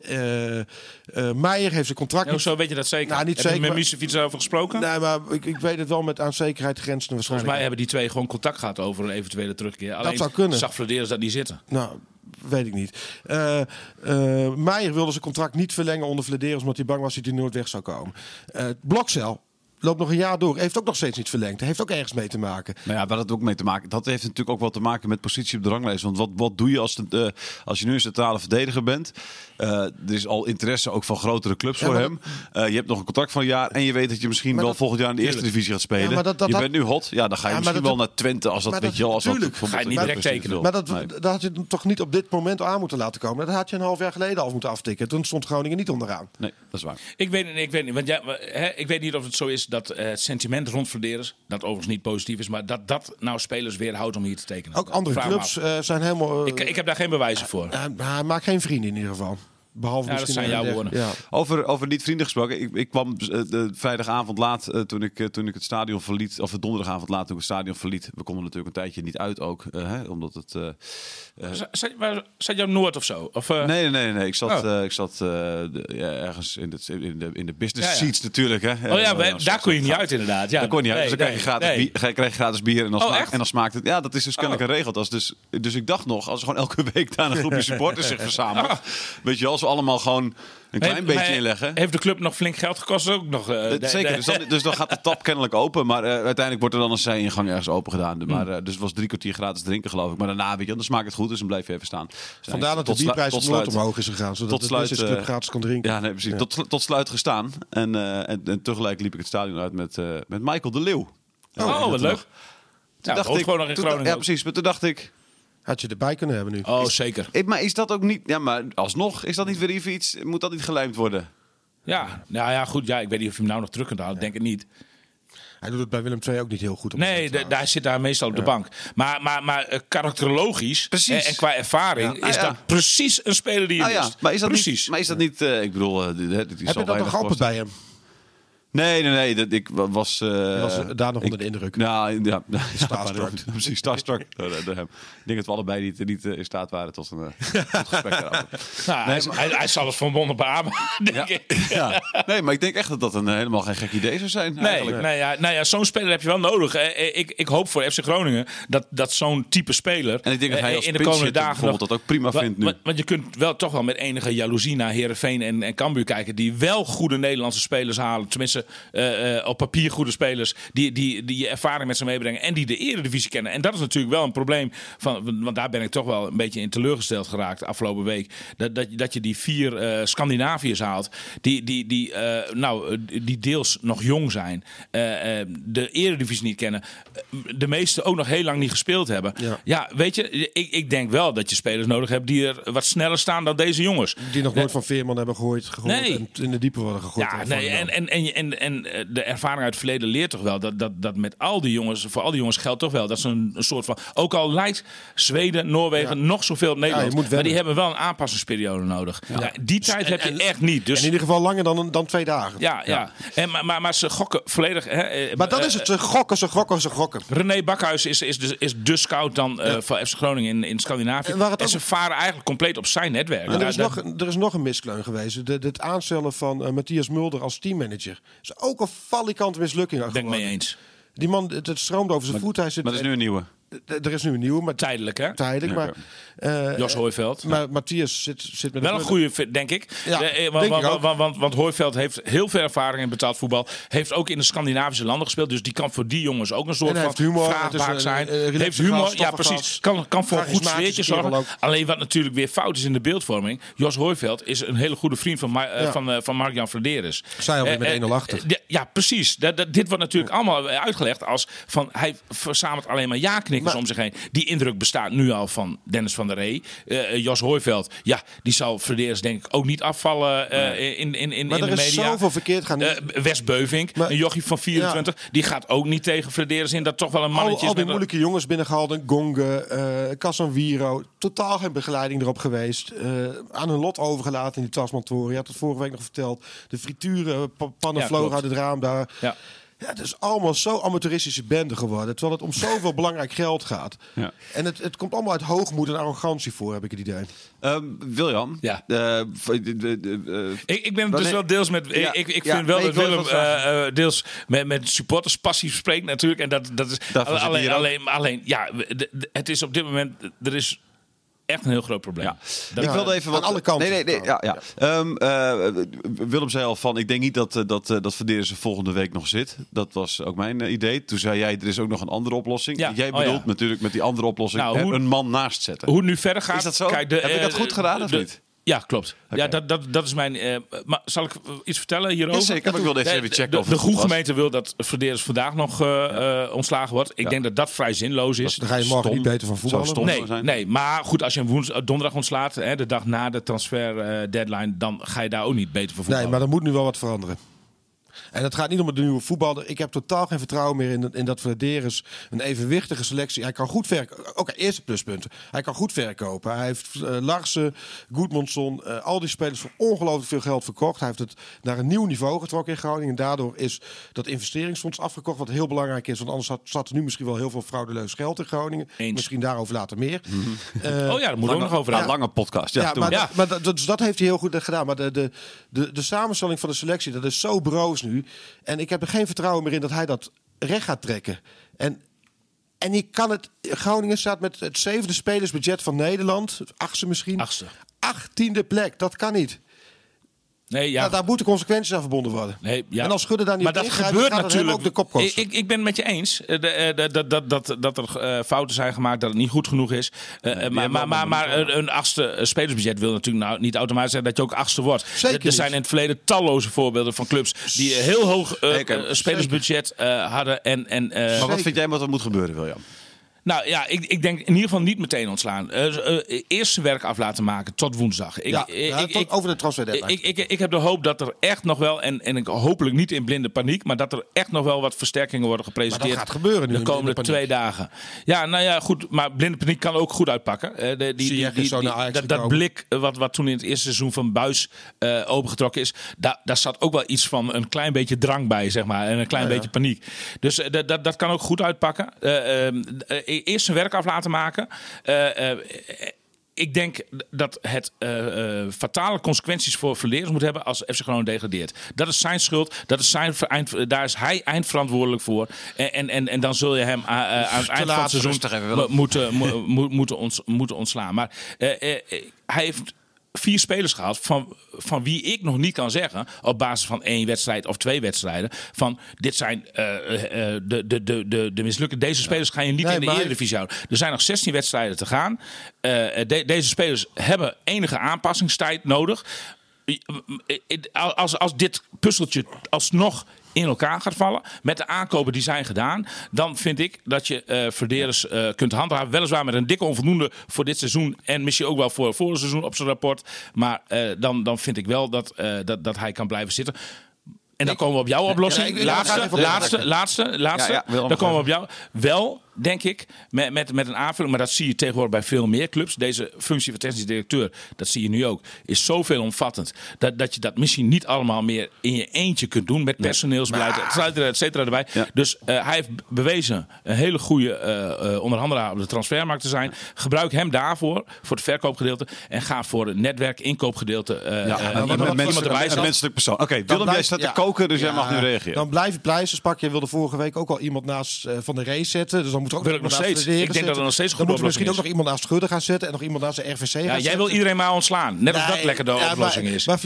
Eh eh, Meijer heeft zijn contract Ja, Hoezo weet je dat zeker? Nou, niet Heb je zeker, met maar- Misefiets over gesproken? Nee, maar ik, ik weet het wel met aan zekerheid grenzen Volgens waarschijnlijk. mij hebben die twee gewoon contact gehad over een eventuele terugkeer. Alleen zou kunnen. zag Flederis dat niet zitten. Nou, weet ik niet. Eh eh, Meijer wilde zijn contract niet verlengen onder Flederis... omdat hij bang was dat hij nooit weg zou komen. Eh Blokcel loopt nog een jaar door. Heeft ook nog steeds niet verlengd. Heeft ook ergens mee te maken. Nou ja, waar dat ook mee te maken. Dat heeft natuurlijk ook wel te maken met positie op de ranglijst. Want wat, wat doe je als, het, eh, als je nu een centrale verdediger bent? Eh, er is al interesse ook van grotere clubs Ja, voor hem. Eh, je hebt nog een contract van een jaar. En je weet dat je misschien wel dat- volgend jaar in de eerste divisie gaat spelen. Ja, maar dat- dat- je bent nu hot. Ja, dan ga je Ja, misschien dat- wel naar Twente. Als dat, maar weet dat- je als dat tuurlijk. Ga je niet direct tekenen. Maar dat, Nee. dat had je toch niet op dit moment aan moeten laten komen. Dat had je een half jaar geleden al moeten aftikken. Toen stond Groningen niet onderaan. Nee, dat is waar. Ik weet, ik weet niet, want ja, hè, ik weet niet of het zo is dat eh, het sentiment rond Flederis, dat overigens niet positief is, maar dat dat nou spelers weerhoudt om hier te tekenen. Ook andere Vraag clubs eh, zijn helemaal... Ik, ik heb daar geen bewijzen voor. eh, hij maakt geen vrienden in ieder geval. Behalve Ja, dat zijn jouw woorden. Ja. Over, over niet vrienden gesproken. Ik, ik kwam eh, de vrijdagavond laat eh, toen, ik, eh, toen ik het stadion verliet. Of de donderdagavond laat toen ik het stadion verliet. We konden natuurlijk een tijdje niet uit ook. hè, omdat het... eh, Zat, zat jou Noord of zo? Of, eh, Nee, nee, nee, nee. Ik zat, Oh. eh, ik zat eh, de- ja, ergens in, het, in, de, in de business Ja, ja. seats natuurlijk. Hè. Oh ja, daar kon je niet uit inderdaad. Ja, daar kon je niet uit. nee, dus dan krijg je, nee, gratis bier, krijg je gratis bier en dan, Oh, smaakt, en dan smaakt het... Ja, dat is dus kennelijk Oh. geregeld. Als dus, dus ik dacht nog, als er gewoon elke week daar een groepje supporters zich verzamelt... Weet je wel, allemaal gewoon een klein Heeft- beetje maar inleggen... Heeft de club nog flink geld gekost? Ook nog, eh, Eh, de- Zeker, de- dus dan, dus dan gaat de tap kennelijk open. Maar eh, uiteindelijk wordt er dan een zij-ingang ergens open gedaan. Hmm. Maar, eh, dus het was drie kwartier gratis drinken, geloof ik. Maar daarna, weet je, dan smaakt het goed, dus dan blijf je even staan. Vandaar dat de bierprijs op Noord sluit. omhoog is gegaan. Zodat tot de sluit, businessclub eh, gratis kon drinken. Ja, nee, precies. Ja. Tot, tot sluit gestaan. En, eh, en, en tegelijk liep ik het stadion uit met, eh, met Michael de Leeuw. Oh, wat leuk. Toen Ja, dacht ik, gewoon nog in Groningen Ja, precies. Maar toen dacht ik... Had je erbij kunnen hebben nu. Oh, zeker. eh, Maar is dat ook niet... Ja, maar alsnog, is dat niet weer even iets... Moet dat niet gelijmd worden? Ja, nou ja, goed. Ja, ik weet niet of je hem nou nog terug kunt halen. Denk het niet. Hij doet het bij Willem II ook niet heel goed. op Nee, dit de- trouwens. daar zit daar meestal op de bank. Maar, maar, maar eh, karakterologisch Precies. en, en qua ervaring Ja. is Ah, ja. dat precies een speler die je ja, mist. maar is dat precies. niet... Maar is dat niet... eh, ik bedoel, eh, die, die, die Heb je dat nog altijd bij hem? Nee, nee, nee. Dat, ik wa- was... eh, was daar nog ik- onder de indruk. Nou, ja. Starstruck. Ja, Precies. Ik denk dat we allebei niet, niet eh, in staat waren tot een eh, gesprek daarover. Nou, hij, hij, hij zal het van Bonnen beamen, denk Ja. ik. Ja. Nee, maar ik denk echt dat dat een, eh, helemaal geen gek idee zou zijn. Nee, eigenlijk. nou ja, nou ja, zo'n speler heb je wel nodig. hè. Eh, Ik, ik hoop voor FC Groningen dat, dat zo'n type speler En ik denk dat hij eh, als in de komende dagen bijvoorbeeld dat ook prima vindt nu. wa- Want je kunt wel toch wel met enige jaloezie naar Herenveen en, en Cambuur kijken, die wel goede Nederlandse spelers halen. Tenminste, eh, eh, op papier goede spelers die, die, die je ervaring met ze meebrengen en die de eredivisie kennen. En dat is natuurlijk wel een probleem, van, want daar ben ik toch wel een beetje in teleurgesteld geraakt afgelopen week. Dat, dat, dat je die vier eh Scandinaviërs haalt, die, die, die, nou, die deels nog jong zijn, de eredivisie niet kennen, de meeste ook nog heel lang niet gespeeld hebben. Ja. Ja, weet je, ik, ik denk wel dat je spelers nodig hebt die er wat sneller staan dan deze jongens. Die nog nooit van Veerman hebben gegooid, gegooid Nee. en in de diepe worden gegooid. Ja, nee, en, en, en en, en eh, de ervaring uit het verleden leert toch wel dat, dat, dat met al die jongens, voor al die jongens geldt toch wel dat ze een, een soort van. Ook al lijkt Zweden, Noorwegen nog zoveel op Nederland. moet maar die hebben wel een aanpassingsperiode nodig. Ja, die tijd heb je echt niet. Dus In ieder geval langer dan, dan twee dagen. ja, ja. En, maar, maar, maar ze gokken volledig. Hè, eh, Maar dat eh, is het. Ze gokken, ze gokken, ze gokken. René Bakhuis is, is, de, is de scout dan eh van FC Groningen in, in Scandinavië. En ook- ze varen eigenlijk compleet op zijn netwerk. En er, is nog, er is nog een miskleun geweest. De, het aanstellen van eh, Matthias Mulder als teammanager. Is ook een falikante mislukking. ben ik mee eens. Die man, het, het stroomt over zijn voet. Hij zit, Maar er is nu een nieuwe. Er is nu een nieuwe, maar Tijdelijk, hè? tijdelijk. Maar, eh, Jos Hooiveld. maar Matthias zit, zit met Wel een goede fit, denk ik. Ja, Eh, eh, denk want, ik want, ook. want, want, want Hooiveld heeft heel veel ervaring in betaald voetbal. Heeft ook in de Scandinavische landen gespeeld. Dus die kan voor die jongens ook een soort En van heeft humor. Vraagbaak een- zijn. een- heeft humor, gast, ja precies. Kan, kan voor een goed sfeertje zorgen. ook. Alleen wat natuurlijk weer fout is in de beeldvorming. Jos Hooiveld is een hele goede vriend van, Ma- Ja. van, van Mark-Jan Verderes. Zij alweer met Eh, 1-0 achter. ja, precies. Dat, dat- dit wordt natuurlijk allemaal uitgelegd als van hij verzamelt alleen maar Maar- om zich heen. Die indruk bestaat nu al van Dennis van der Ree. Eh, Jos Hooiveld, ja, die zal Verderes denk ik ook niet afvallen eh, in, in, in, Maar in er de is media. zoveel verkeerd gaan. Eh, Wes Maar- een jochie van 24, die gaat ook niet tegen Frederis in. Dat toch wel een al, mannetje al is die met een- moeilijke jongens binnengehaald. Gonge, eh Casanviro. Totaal geen begeleiding erop geweest. aan hun lot overgelaten in die Tasmantoren. Je had het vorige week nog verteld. De frituren, pa- pannen Ja, uit het raam daar. Ja. Ja, het is allemaal zo amateuristische bende geworden. Terwijl het om zoveel belangrijk geld gaat. Ja. En het, het komt allemaal uit hoogmoed en arrogantie voor, heb ik het idee. Ehm, William. Ja. eh, eh, Ik, ik ben het dus wel deels met. Ja, ik, ik ja, vind wel nee, dat Willem eh, deels met, met supporters passief spreekt natuurlijk. En dat, dat is zit alleen, alleen, alleen, ja, het is op dit moment. Er is echt een heel groot probleem. Ja. Ik wilde even aan wat... alle kanten. Nee, nee, nee. Ja, ja. Ehm, eh, Willem zei al van, ik denk niet dat, eh, dat, eh, dat Verderes er volgende week nog zit. Dat was ook mijn idee. Toen zei jij, er is ook nog een andere oplossing. Ja. Jij Oh, bedoelt ja. natuurlijk met die andere oplossing Nou, hoe- een man naast zetten. Hoe het nu verder gaat. Is dat zo? Kijk, de, Heb ik dat goed gedaan of de- niet? Ja, klopt. Ja, dat, dat, dat is mijn. eh, maar zal ik iets vertellen hierover? Jazeker, maar ik wilde even De- checken de, of de, het de goed was. gemeente wil dat Verderes vandaag nog eh, eh, ontslagen wordt. Ik Ja. denk dat dat vrij zinloos is. Dan ga je morgen Stom. niet beter van voetballen. Nee, zijn. nee, maar goed, als je hem woens, donderdag ontslaat, hè, de dag na de transfer deadline, dan ga je daar ook niet beter voor voetballen. Nee, maar er moet nu wel wat veranderen. En het gaat niet om de nieuwe voetballer. Ik heb totaal geen vertrouwen meer in, in dat Vladeris een evenwichtige selectie. Hij kan goed verkopen. Oké, eerste pluspunten. Hij kan goed verkopen. Hij heeft eh, Larsen, Goedmondson, eh, al die spelers voor ongelooflijk veel geld verkocht. Hij heeft het naar een nieuw niveau getrokken in Groningen. En daardoor is dat investeringsfonds afgekocht. Wat heel belangrijk is. Want anders zat, zat er nu misschien wel heel veel fraudeleus geld in Groningen. Eens. Misschien daarover later meer. Eh, oh ja, daar moeten we ook nog over Een hebben. lange podcast. Ja, ja, maar, maar. Ja. Dat, maar dat, dus dat heeft hij heel goed gedaan. Maar de, de, de, de samenstelling van de selectie, dat is zo broos nu. En ik heb er geen vertrouwen meer in dat hij dat recht gaat trekken. En, en je kan het... Groningen staat met het zevende spelersbudget van Nederland. Achtste misschien. Achtste. Achttiende plek. Dat kan niet. Nee, ja. Daar moeten consequenties aan verbonden worden. Nee, ja. En als Schudde daar niet maar op dat ingrijpt, gebeurt gaat natuurlijk. ook de kop kosten. ik, ik, ben het met je eens eh, de, eh, dat, dat, dat, dat er eh, fouten zijn gemaakt, dat het niet goed genoeg is. Maar maar, maar, maar een, een achtste spelersbudget wil natuurlijk nou niet automatisch zeggen dat je ook achtste wordt. Zeker er, er niet. zijn in het verleden talloze voorbeelden van clubs die een heel hoog spelersbudget eh, hadden. En, en, eh, Maar wat vind jij wat er moet gebeuren, William? Nou ja, ik, ik denk in ieder geval niet meteen ontslaan. Eh, eh, eerst zijn werk af laten maken tot woensdag. Ik, ja, ik- ja, ik- tot ik- over de transfer ik, ik, ik heb de hoop dat er echt nog wel, en, en ik hopelijk niet in blinde paniek, maar dat er echt nog wel wat versterkingen worden gepresenteerd. Maar dat gaat gebeuren nu de komende twee dagen. Ja, nou ja, goed. Maar blinde paniek kan ook goed uitpakken. Eh, de, die, die, die- dat, dat blik wat, wat toen in het eerste seizoen van Buis opengetrokken is, daar, daar zat ook wel iets van een klein beetje drang bij, zeg maar. En een klein Ja, beetje paniek. Dus dat, dat, dat kan ook goed uitpakken. Eh, ehm, eh, eerst zijn werk af laten maken. Eh, eh, ik denk dat het eh, fatale consequenties voor verleerders moet hebben als FC Groningen degradeert. Dat is zijn schuld. Dat is zijn eind, daar is hij eindverantwoordelijk voor. En, en, en, dan zul je hem eh, aan het eind van het seizoen moeten, mo- mo- moeten, ons, moeten ontslaan. Maar hij heeft vier spelers gehad van, van wie ik nog niet kan zeggen op basis van één wedstrijd of twee wedstrijden van dit zijn eh, de, de, de, de, de mislukken. Deze spelers ga je niet Nee, in de maar- Eredivisie houden. Er zijn nog 16 wedstrijden te gaan. De- deze spelers hebben enige aanpassingstijd nodig. Als, als dit puzzeltje alsnog in elkaar gaat vallen. Met de aankopen die zijn gedaan. Dan vind ik dat je eh Verderes eh, kunt handhaven. Weliswaar met een dikke onvoldoende voor dit seizoen. En misschien ook wel voor het vorige seizoen op zijn rapport. Maar eh, dan, dan vind ik wel dat, dat, dat hij kan blijven zitten. En dan komen we op jouw oplossing. laatste, laatste, laatste, laatste. Dan komen we op jou. Wel, denk ik, met, met, met een aanvulling. Maar dat zie je tegenwoordig bij veel meer clubs. Deze functie van technisch directeur, dat zie je nu ook, is zoveel omvattend. Dat, dat je dat misschien niet allemaal meer in je eentje kunt doen. Met personeelsbeleid, et cetera, et cetera erbij. Dus eh, hij heeft bewezen een hele goede eh, eh, onderhandelaar op de transfermarkt te zijn. Gebruik hem daarvoor, voor het verkoopgedeelte. En ga voor het netwerk, inkoopgedeelte. Ja, iemand- met iemand mensen, erbij een menselijk persoon. Oké, Willem, jij staat te. Koken, dus jij mag nu reageren. Dan blijven pleisters pakken. Je wilde vorige week ook al iemand naast eh, Van de Race zetten. Dus dan moet er ook Wil ik nog steeds. de Ik denk dat er nog steeds een Dan goede moeten we misschien ook nog iemand naast Schudden gaan zetten. En nog iemand naast de RVC gaan Ja, zetten. jij wil iedereen maar ontslaan. Net als dat lekker de ja, oplossing maar- is. Maar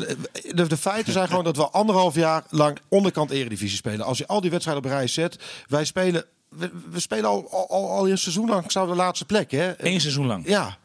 de, de feiten zijn gewoon dat we anderhalf jaar lang onderkant eredivisie spelen. Als je al die wedstrijden op rij zet. Wij spelen, we, we spelen al, al, al, al een seizoen lang zouden de laatste plek. Hè? Eén seizoen lang. Ja.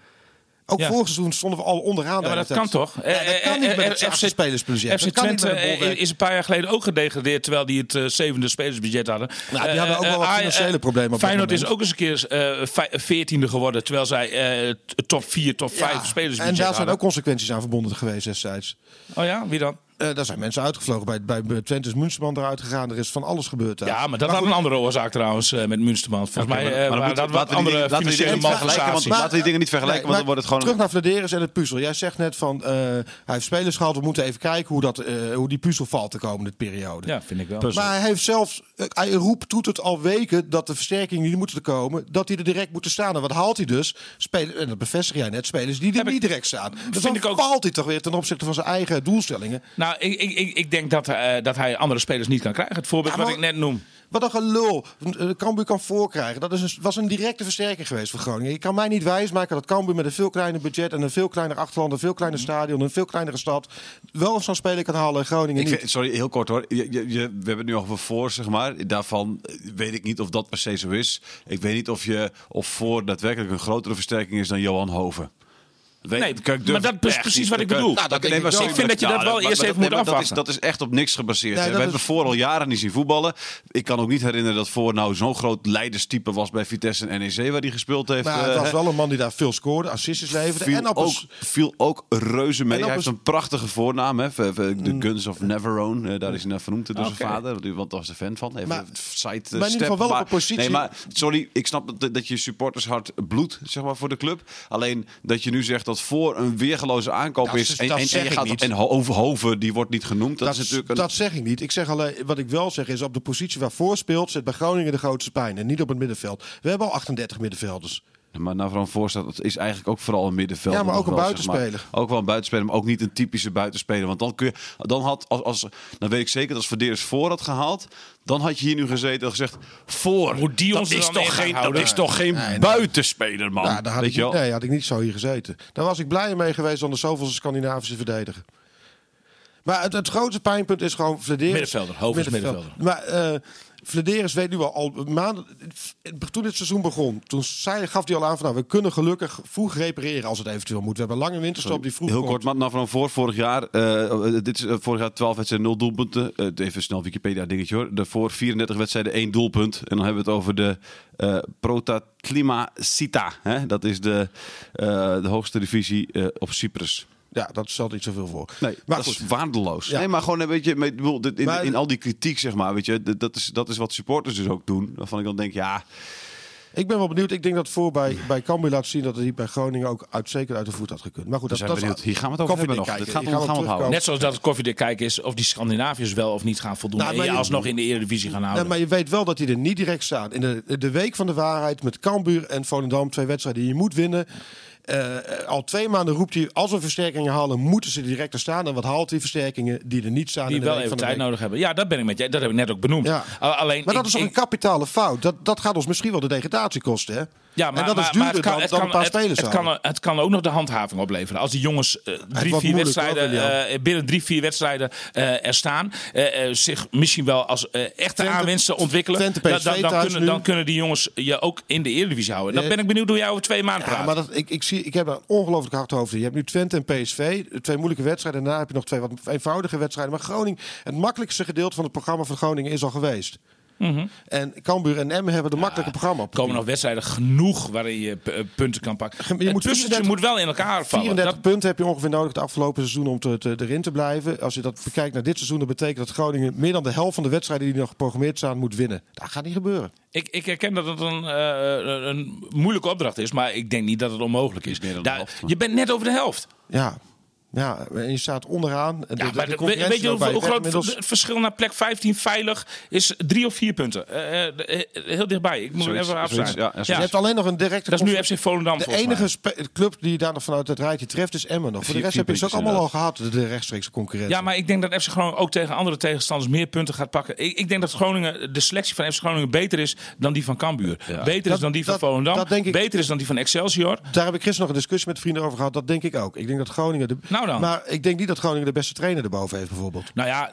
Ook Ja. vorig seizoen stonden we al onderaan. Ja, maar dat kan toch? Ja, dat kan niet met het zachtste spelersbudget. FC Twente eh, is een paar jaar geleden ook gedegradeerd... terwijl die het eh, zevende spelersbudget hadden. Nou, die hadden ook Eh, wel wat eh, financiële eh, problemen Feyenoord is ook eens een keer eh, veertiende geworden... terwijl zij eh, top 4, top 5 Ja, spelersbudget En daar zijn hadden. ook consequenties aan verbonden geweest destijds. Oh ja, wie dan? Eh, daar zijn mensen uitgevlogen. Bij, bij, Twente is Munsterman eruit gegaan. Er is van alles gebeurd. daar. Ja, maar dat had een andere oorzaak trouwens eh, met Munsterman. Volgens mij maar- eh, maar dat wat andere dingen- financiële dingen niet vergelijken, want- malversaties. laten we die dingen niet vergelijken, want dan wordt het gewoon Terug naar Vladeris en het puzzel. Jij zegt net van, eh, hij heeft spelers gehad. We moeten even kijken hoe, dat, eh, hoe die puzzel valt de komende periode. Ja, vind ik wel. Maar hij heeft zelfs, hij roept, doet het al weken dat de versterkingen die moeten komen, dat die er direct moeten staan. En wat haalt hij dus? Spelen, en dat bevestig jij net, spelers die er niet direct staan. Dus vind dan ik ook- valt hij toch weer ten opzichte van zijn eigen doelstellingen. Nou, ik, ik, ik, ik denk dat, eh, dat hij andere spelers niet kan krijgen. Het voorbeeld Ja, wat ik net noem. Wat een gelul. Eh, Cambuur kan voorkrijgen. Dat is een, was een directe versterking geweest voor Groningen. Je kan mij niet wijsmaken dat Cambuur met een veel kleiner budget... en een veel kleiner achterland, een veel kleiner stadion... een veel kleinere stad... wel zo'n speler kan halen en Groningen Ik niet. vind- sorry, heel kort hoor. Je, je, je- we hebben het nu over voor, zeg maar. Daarvan eh, weet ik niet of dat per se zo is. Ik weet niet of, je, of voor daadwerkelijk een grotere versterking is dan Johan Hoven. Weet, Nee, maar dat is precies wat ik bedoel. Nou, dat denk ik vind dat je dat wel eerst maar- even moet maar dat is, afwachten. dat is echt op niks gebaseerd. We hebben voor al jaren niet zien voetballen. Ik kan ook niet herinneren dat voor nou zo'n groot leiderstype was bij Vitesse en NEC waar hij gespeeld heeft. Maar het eh, was wel een man die daar veel scoorde, assistjes leverde. Viel, en op ook, een- viel ook reuze mee. En op Hij heeft een- een prachtige voornaam. Hè? De Guns of Neverone. Eh, daar is hij naar vernoemd door zijn vader. Want daar was de fan van. Even Maar- eh, maar in ieder step. geval wel op positie- Nee, maar sorry. Ik snap dat, dat je supportershart bloedt zeg maar, voor de club. Alleen dat je nu zegt dat voor een weergeloze aankoop Dat is. En, dat en, en zeg je ik gaat niet. en Ho- Hoven, die wordt niet genoemd. Dat, Dat, is natuurlijk een, dat zeg ik niet. Ik zeg alleen, wat ik wel zeg is, op de positie waarvoor speelt, zit bij Groningen de grootste pijn. En niet op het middenveld. We hebben al 38 middenvelders. Maar nou vooral voorstaat, dat is eigenlijk ook vooral een middenveld. Ja, maar ook een buitenspeler. maar. Ook wel een buitenspeler, maar ook niet een typische buitenspeler. Want dan kun je, dan had, als, als, dan weet ik zeker dat als Verdeers voor had gehaald, dan had je hier nu gezeten en gezegd, voor. Hoe die ons dat is toch geen, dat is toch geen Nee, nee. buitenspeler, man. Ja, daar had weet ik, wel? nee, had ik niet zo hier gezeten. Daar was ik blij mee geweest dan de zoveelste Scandinavische verdediger. Maar het, het grootste pijnpunt is gewoon Vladeris. Middenvelder, Hoven is Maar eh Vladeris weet nu al, al maanden... Toen dit seizoen begon, toen zei, gaf hij al aan van... Nou, we kunnen gelukkig vroeg repareren als het eventueel moet. We hebben lange winterstop die vroeg Heel komt. kort, maar nou van voor vorig jaar. eh, dit is eh, vorig jaar 12 wedstrijden, 0 doelpunten. Eh, even snel Wikipedia dingetje hoor. De voor 34 wedstrijden, 1 doelpunt. En dan hebben we het over de Prota Klima Sita. Hè? Dat is de, de hoogste divisie op Cyprus. Ja, dat stelt niet zoveel voor. Nee, maar dat goed. is waardeloos. Ja. Nee, maar gewoon een beetje, in, Maar- in al die kritiek zeg maar, weet je, dat- is, dat is wat supporters dus ook doen. Waarvan ik dan denk, ja, Ik ben wel benieuwd. Ik denk dat voor bij, bij Cambuur laat zien dat het hier bij Groningen ook uit, zeker uit de voet had gekund. Maar goed, dat, zijn dat benieuwd. Hier gaan we het over hebben nog. koffiedik Dit kijken. gaat gaan we onthouden. Net zoals dat het koffiedik kijken is of die Scandinaviërs wel of niet gaan voldoen. Nou, en je alsnog in de Eredivisie gaan Nee, houden. maar je weet wel dat die er niet direct staan. In de, de week van de waarheid met Cambuur en Volendam, twee wedstrijden die je moet winnen. Eh, al twee maanden roept hij, als we versterkingen halen, moeten ze direct er staan. En wat haalt die versterkingen die er niet staan? die in de wel even van de tijd week? nodig hebben. Ja, dat ben ik met je. Dat heb ik net ook benoemd. Ja. Al- Alleen, Maar dat ik- is toch ik- een kapitale fout? Dat, dat gaat ons misschien wel de degradatie kosten, hè? Ja, maar, en dat maar- is duurder kan, dan, dan kan, een paar het- spelers het, kan, het kan ook nog de handhaving opleveren. Als die jongens eh, drie, vier wedstrijden, eh, binnen drie, vier wedstrijden eh, er staan. zich misschien wel als echte aanwinsten ontwikkelen. Twente dan, PSV dan, kunnen, dan kunnen die jongens je ook in de Eredivisie houden. Dan ben ik benieuwd hoe jij over twee maanden Ja, praat. maar dat, ik, ik, zie, ik heb een ongelooflijk hard hoofd. Je hebt nu Twente en PSV, twee moeilijke wedstrijden. Daarna heb je nog twee wat eenvoudige wedstrijden. Maar Groningen, het makkelijkste gedeelte van het programma van Groningen is al geweest. En Cambuur en Emmen hebben de makkelijke programma. Er komen nog wedstrijden genoeg waarin je p- eh, punten kan pakken. Je Je moet moet, 34 moet wel in elkaar vallen. 34 Dat- punten heb je ongeveer nodig de afgelopen seizoen om te, te- erin te blijven. Als je dat bekijkt naar dit seizoen, dan betekent dat Groningen meer dan de helft van de wedstrijden die nog geprogrammeerd staan moet winnen. Dat gaat niet gebeuren. Ik, ik herken dat het een, eh, een moeilijke opdracht is, maar ik denk niet dat het onmogelijk is. meer dan de Daar- helft, maar- je bent net over de helft. Ja. Ja, en je staat onderaan. De, Ja, maar de weet je hoe, groot inmiddels. het verschil naar plek 15 veilig is? Drie of vier punten. Eh, eh, eh, heel dichtbij. Ik moet Zoiets, even zoiets, ja, ja, Je hebt alleen nog een directe Dat is nu FC Volendam De enige club die daar nog vanuit het rijtje treft is Emmen nog. Voor de rest heb je ze ook allemaal al gehad, de, rechtstreekse concurrentie. Ja, maar ik denk dat FC Groningen ook tegen andere tegenstanders meer punten gaat pakken. Ik, ik denk dat Groningen, de selectie van FC Groningen beter is dan die van Cambuur. Beter is dan die van dat- Volendam. dat denk ik- Beter is dan die van Excelsior. Daar heb ik gisteren nog een discussie met vrienden over gehad. Dat denk ik ook. Ik denk dat Groningen... De, Nou dan. Maar ik denk niet dat Groningen de beste trainer erboven heeft bijvoorbeeld. Nou ja,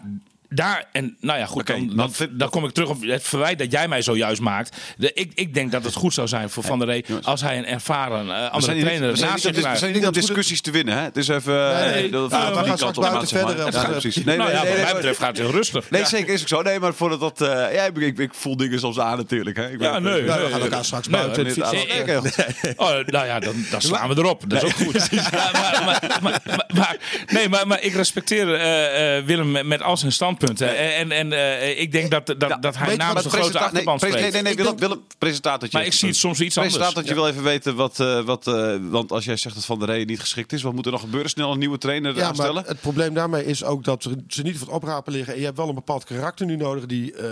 daar en nou ja, goed. Oké, dan, dan, kom ik terug op het verwijt dat jij mij zojuist maakt. De, ik, ik denk dat het goed zou zijn voor Van der Rey jongens. als hij een ervaren eh, We andere niet, trainer we zijn naast niet, zich we zijn niet om discussies te winnen. Hè? Het is even... Nee, eh, dat- we gaan straks buiten verder. Ja, Ja, precies. Nee, nou nee, ja, nee, wat mij nee, betreft gaat het heel rustig. Nee, zeker is ook zo. Nee, maar voordat dat... eh ja, ik, ik, ik voel dingen soms aan natuurlijk. Hè. Ik ben- Ja, nee. We nee, gaan nee. elkaar straks Nee, buiten. Oh, nou ja, dan, dan slaan we erop. Dat is ook goed. Nee, maar, maar ik respecteer eh, eh, Willem met, met al zijn standpunten. En, en eh, ik denk dat, dat, Ja, dat hij namens een grote nee, achterban pres- spreekt. Nee, nee, nee, Willem, Willem, presentatortje. Maar ik zie het soms iets anders. Presentatortje wil even weten wat... eh, wat eh, want als jij zegt dat Van der Rey niet geschikt is, wat moet er nog gebeuren? Snel een nieuwe trainer Ja, aanstellen? maar het probleem daarmee is ook dat ze- niet voor het oprapen liggen. En je hebt wel een bepaald karakter nu nodig. Die, eh,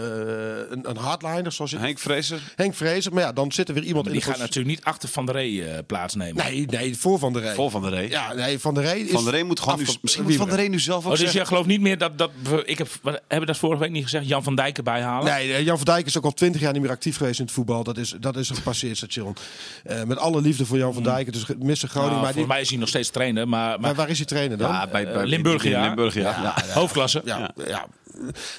een, een hardliner, zoals je... Henk Vrezer? Henk Vrezer. Maar ja, dan zit er weer iemand Maar in die gaat natuurlijk niet achter Van der Rey plaatsnemen. Nee, nee, voor Van der Rey. Vol Van der Rey. Ja, nee, Van der Rey is... Van der Rey moet gewoon nu... Misschien moet Van der Rey nu zelf ook Oh, dus zeggen... jij gelooft niet meer dat, dat ik heb, hebben we dat vorige week niet gezegd, Jan van Dijk erbij halen? Nee, eh, Jan van Dijk is ook al twintig jaar niet meer actief geweest in het voetbal. Dat is, dat is een gepasseerd station. Eh, met alle liefde voor Jan van Dijk. Het is. Groningen. Nou, maar, die- volgens mij is hij nog steeds trainer, maar, maar maar waar is hij trainer dan? Ja, bij, bij Limburg, ja. Limburg, ja. ja. hoofdklasse. Ja, ja.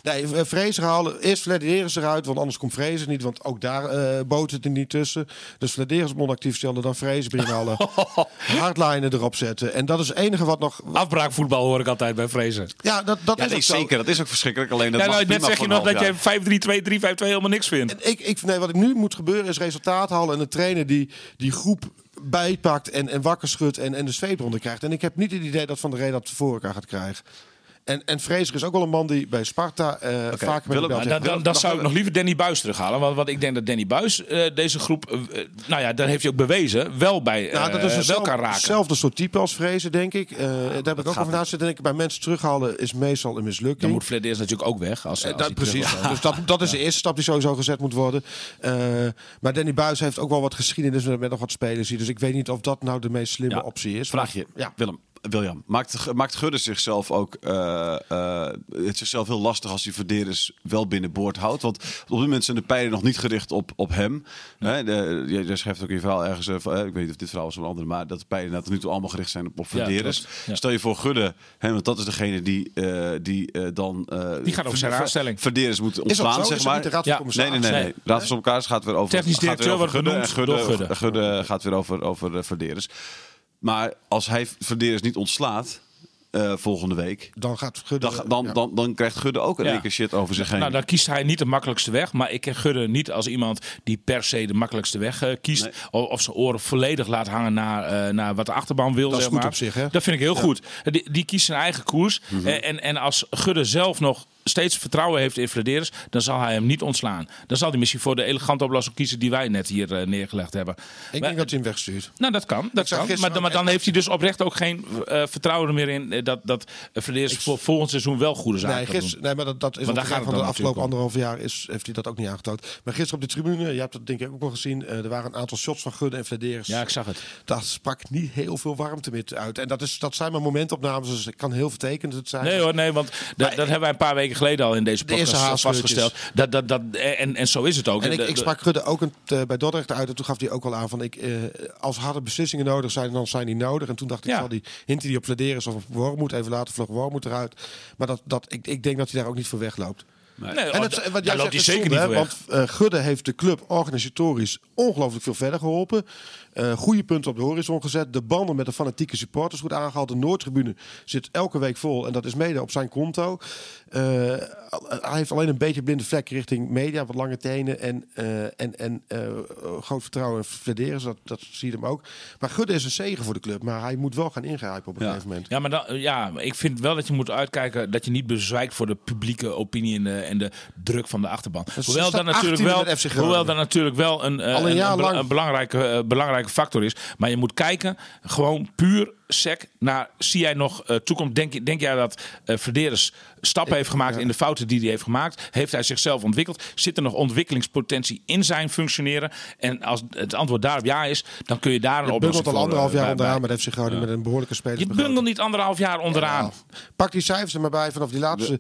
Nee, eh, Vrezer halen. Eerst Flederis eruit, want anders komt Vrezer niet. Want ook daar eh boot het er niet tussen. Dus moet actief stellen, dan Vrezer binnenhalen. Hardliner erop zetten. En dat is het enige wat nog... Afbraakvoetbal hoor ik altijd bij Vrezen. Ja, dat, dat Ja, is nee, ook zo. zeker. Dat is ook verschrikkelijk. Alleen dat Ja, nou, net zeg je nog dat jij 5-3-2, 3-5-2 helemaal niks vindt. Ik, ik, nee, wat ik nu moet gebeuren is resultaat halen. En een trainer die die groep bijpakt en, en wakker schudt en, en de zweep eronder krijgt. En ik heb niet het idee dat Van der Rey dat voor elkaar gaat krijgen. En, en is ook wel een man die bij Sparta eh vaker met Willem, zegt. Dan, dan, dan zou ik nog liever Danny Buis terughalen. Want, want ik denk dat Danny Buis eh, deze groep, eh, nou ja, daar heeft hij ook bewezen, wel bij Nou, dat eh, wel kan raken. hetzelfde soort type als Vrezen, denk ik. Eh, daar heb ik ook over na zitten denken. Bij mensen terughalen is meestal een mislukking. Dan moet Flederis natuurlijk ook weg. Als, als dat, hij terug precies. Dus dat, dat is de eerste stap die sowieso gezet moet worden. Eh, maar Danny Buis heeft ook wel wat geschiedenis met, met nog wat spelers hier. Dus ik weet niet of dat nou de meest slimme Ja. optie is. Vraag je, Ja. Willem. William, maakt, maakt Gudde zichzelf ook uh, uh, het zichzelf heel lastig als hij Verderes wel binnenboord houdt? Want op dit moment zijn de pijlen nog niet gericht op, op hem. Hè, de, je, je schrijft ook in je verhaal ergens, uh, van, ik weet niet of dit verhaal was van een andere, maar dat de pijlen tot nu toe allemaal gericht zijn op, op Verderes. Ja, ja. Stel je voor Gudde, hè, want dat is degene die, uh, die dan... die gaat over zijn aanstelling. Verderes moet ontslaan, zeg maar. De raad van ja. Nee, nee, nee. nee. nee. Raad van Commissarissen gaat weer over, Technisch gaat weer over Gudde. En Gudde, Gudde. Gudde gaat weer over, over Verderes. Maar als hij Verderes niet ontslaat, uh, volgende week. Dan gaat Gudde... Dan, dan, ja. dan, dan, krijgt Gudde ook een ja. keer shit over zich heen. Nou, dan kiest hij niet de makkelijkste weg. Maar ik ken Gudde niet als iemand die per se de makkelijkste weg uh, kiest. Nee. Of, of zijn oren volledig laat hangen naar, uh, naar wat de achterban wil. Dat zeg is goed maar. op zich, hè? Dat vind ik heel ja. goed. Die, die kiest zijn eigen koers. Mm -hmm. en, en als Gudde zelf nog steeds vertrouwen heeft in Flederis, dan zal hij hem niet ontslaan. Dan zal hij misschien voor de elegante oplossing kiezen die wij net hier uh, neergelegd hebben. Ik maar, denk dat hij hem wegstuurt. Nou, dat kan. Dat kan. Maar, maar, dan heeft hij dus oprecht ook geen uh, vertrouwen meer in dat, dat Flederis voor volgend seizoen wel goede zaken nee, gister, nee, maar dat, dat is maar daar gaat van de afgelopen anderhalf jaar is, heeft hij dat ook niet aangetoond. Maar gisteren op de tribune, je hebt dat denk ik ook wel gezien, uh, er waren een aantal shots van Gudde en Flederis. Ja, ik zag het. Dat sprak niet heel veel warmte meer uit. En dat, is, dat zijn maar momentopnames, dus het kan heel vertekend zijn. Nee hoor, nee, want dat, dat hebben wij een paar weken geleden al in deze podcast vastgesteld. Dat, dat, dat, en, en zo is het ook. En ik, ik sprak Gudde ook een, uh, bij Dordrecht uit en toen gaf hij ook al aan van ik, uh, als harde beslissingen nodig zijn, dan zijn die nodig. En toen dacht ik, ja. zal die hinten die op Flederis of op Wormoed even laten vlug Wormoed eruit. Maar dat, dat, ik, ik denk dat hij daar ook niet voor wegloopt. Nee, En oh, het, da- wat jij loopt zegt hij is zeker niet zonde, hè, weg. Want eh, Gudde heeft de club organisatorisch ongelooflijk veel verder geholpen. Eh goede punten op de horizon gezet. De banden met de fanatieke supporters goed aangehaald. De Noordtribune zit elke week vol. En dat is mede op zijn konto. Eh, hij heeft alleen een beetje blinde vlek richting media. Wat lange tenen. En, eh, en, en eh, groot vertrouwen in Flederis. Dat, dat zie je hem ook. Maar Gudde is een zegen voor de club. Maar hij moet wel gaan ingrijpen op een Ja. gegeven moment. Ja, maar dan, ja, ik vind wel dat je moet uitkijken dat je niet bezwijkt voor de publieke opinie en de, en de druk van de achterban. Dus hoewel, staat natuurlijk 18e wel, hoewel dat natuurlijk wel een, eh, een een, jaar bela- lang. een belangrijke, eh, belangrijke factor is. Maar je moet kijken, gewoon puur sec naar, zie jij nog eh, toekomst? Denk, denk jij dat eh Verderes stappen heeft gemaakt in de fouten die hij heeft gemaakt? Heeft hij zichzelf ontwikkeld? Zit er nog ontwikkelingspotentie in zijn functioneren? En als het antwoord daarop ja is, dan kun je daar een Je oplossing bungelt al voor, anderhalf eh, jaar bij- onderaan met FC Groningen. Met een behoorlijke Je spelersbegroting. bungelt niet anderhalf jaar onderaan. Ja. Pak die cijfers er maar bij vanaf die laatste.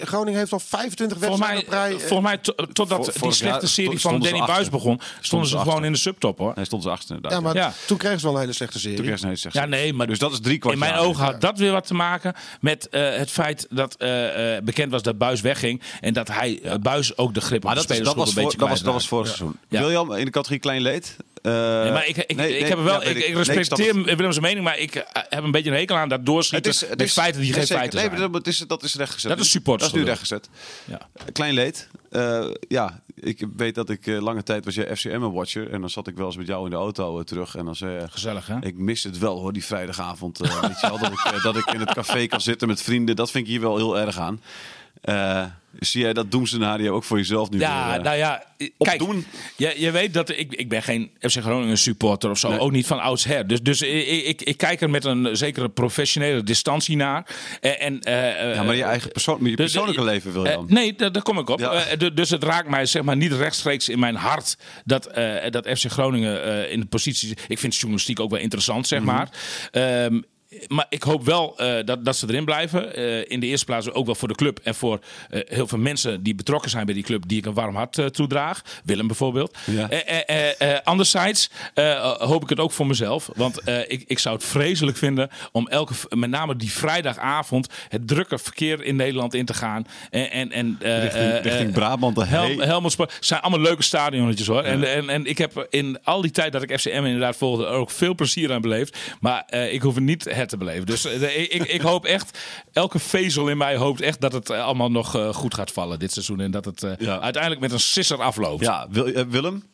Groningen heeft al 25 Volgens mij, wedstrijden op rij. eh, volgens mij to- totdat die slechte jaar serie van stonden Danny Buis begon, stonden ze ze gewoon in de subtop hoor. Hij stond ze achtste inderdaad. ja, maar Ja. toen kregen ze wel een hele slechte serie. Toen kreeg ze een hele slechte Ja, nee, maar Dus dat is drie kwart in mijn jaar. ogen had dat weer wat te maken met eh, het feit dat eh, eh, bekend was dat Buis wegging. En dat hij eh, Buis ook de grip Maar op dat, de was een voor, beetje dat, was, dat was kwijtraakte. vorig seizoen. William, in de categorie klein leed. Eh, Nee, maar ik, ik, nee, ik, nee, heb wel, ja, ik, Nee, respecteer. Willems mening, maar ik eh, heb een beetje een hekel aan dat doorschieten Het is, het is, feiten die nee, geen feiten nee, zijn. maar Dat is, dat is rechtgezet. Dat is Dat supporters is nu rechtgezet. Ja. Klein leed. Eh, ja, ik weet dat ik eh, lange tijd was jij FCM-watcher. En dan zat ik wel eens met jou in de auto eh, terug. En dan zei je, Gezellig, hè? ik mis het wel hoor, die vrijdagavond. eh, weet je wel, dat, ik, eh, dat ik in het café kan zitten met vrienden. Dat vind ik hier wel heel erg aan. Eh, zie jij dat doemscenario ook voor jezelf nu Ja, weer, eh, nou ja, kijk, opdoen? je, je weet dat ik, ik ben geen FC Groningen supporter of zo, Nee. ook niet van oudsher. Dus, dus ik, ik, ik kijk er met een zekere professionele distantie naar. En, en, eh, Ja, maar je eigen persoon, maar je dus, persoonlijke eh, leven, William. eh, nee, daar, daar kom ik op. Ja. Eh, du- dus het raakt mij zeg maar niet rechtstreeks in mijn hart dat, eh, dat FC Groningen eh, in de positie. Ik vind journalistiek ook wel interessant, zeg Mhm. maar. Ehm, maar ik hoop wel eh, dat, dat ze erin blijven. Eh, in de eerste plaats ook wel voor de club en voor eh, heel veel mensen die betrokken zijn bij die club, die ik een warm hart toedraag. Willem bijvoorbeeld. Ja. Anderzijds hoop ik het ook voor mezelf. Want ik, ik zou het vreselijk vinden om elke, met name die vrijdagavond, het drukke verkeer in Nederland in te gaan. En, en, en, Richting- richting Brabant, Hel. Helmond zijn allemaal leuke stadionnetjes hoor. En, en, en ik heb in al die tijd dat ik FCM inderdaad volgde, er ook veel plezier aan beleefd. Maar ik hoef het niet het te beleven. Dus eh, ik, ik, ik hoop echt, elke vezel in mij hoopt echt dat het eh, allemaal nog eh, goed gaat vallen dit seizoen. En dat het eh, Ja. uiteindelijk met een sisser afloopt. Ja, Wil, Willem?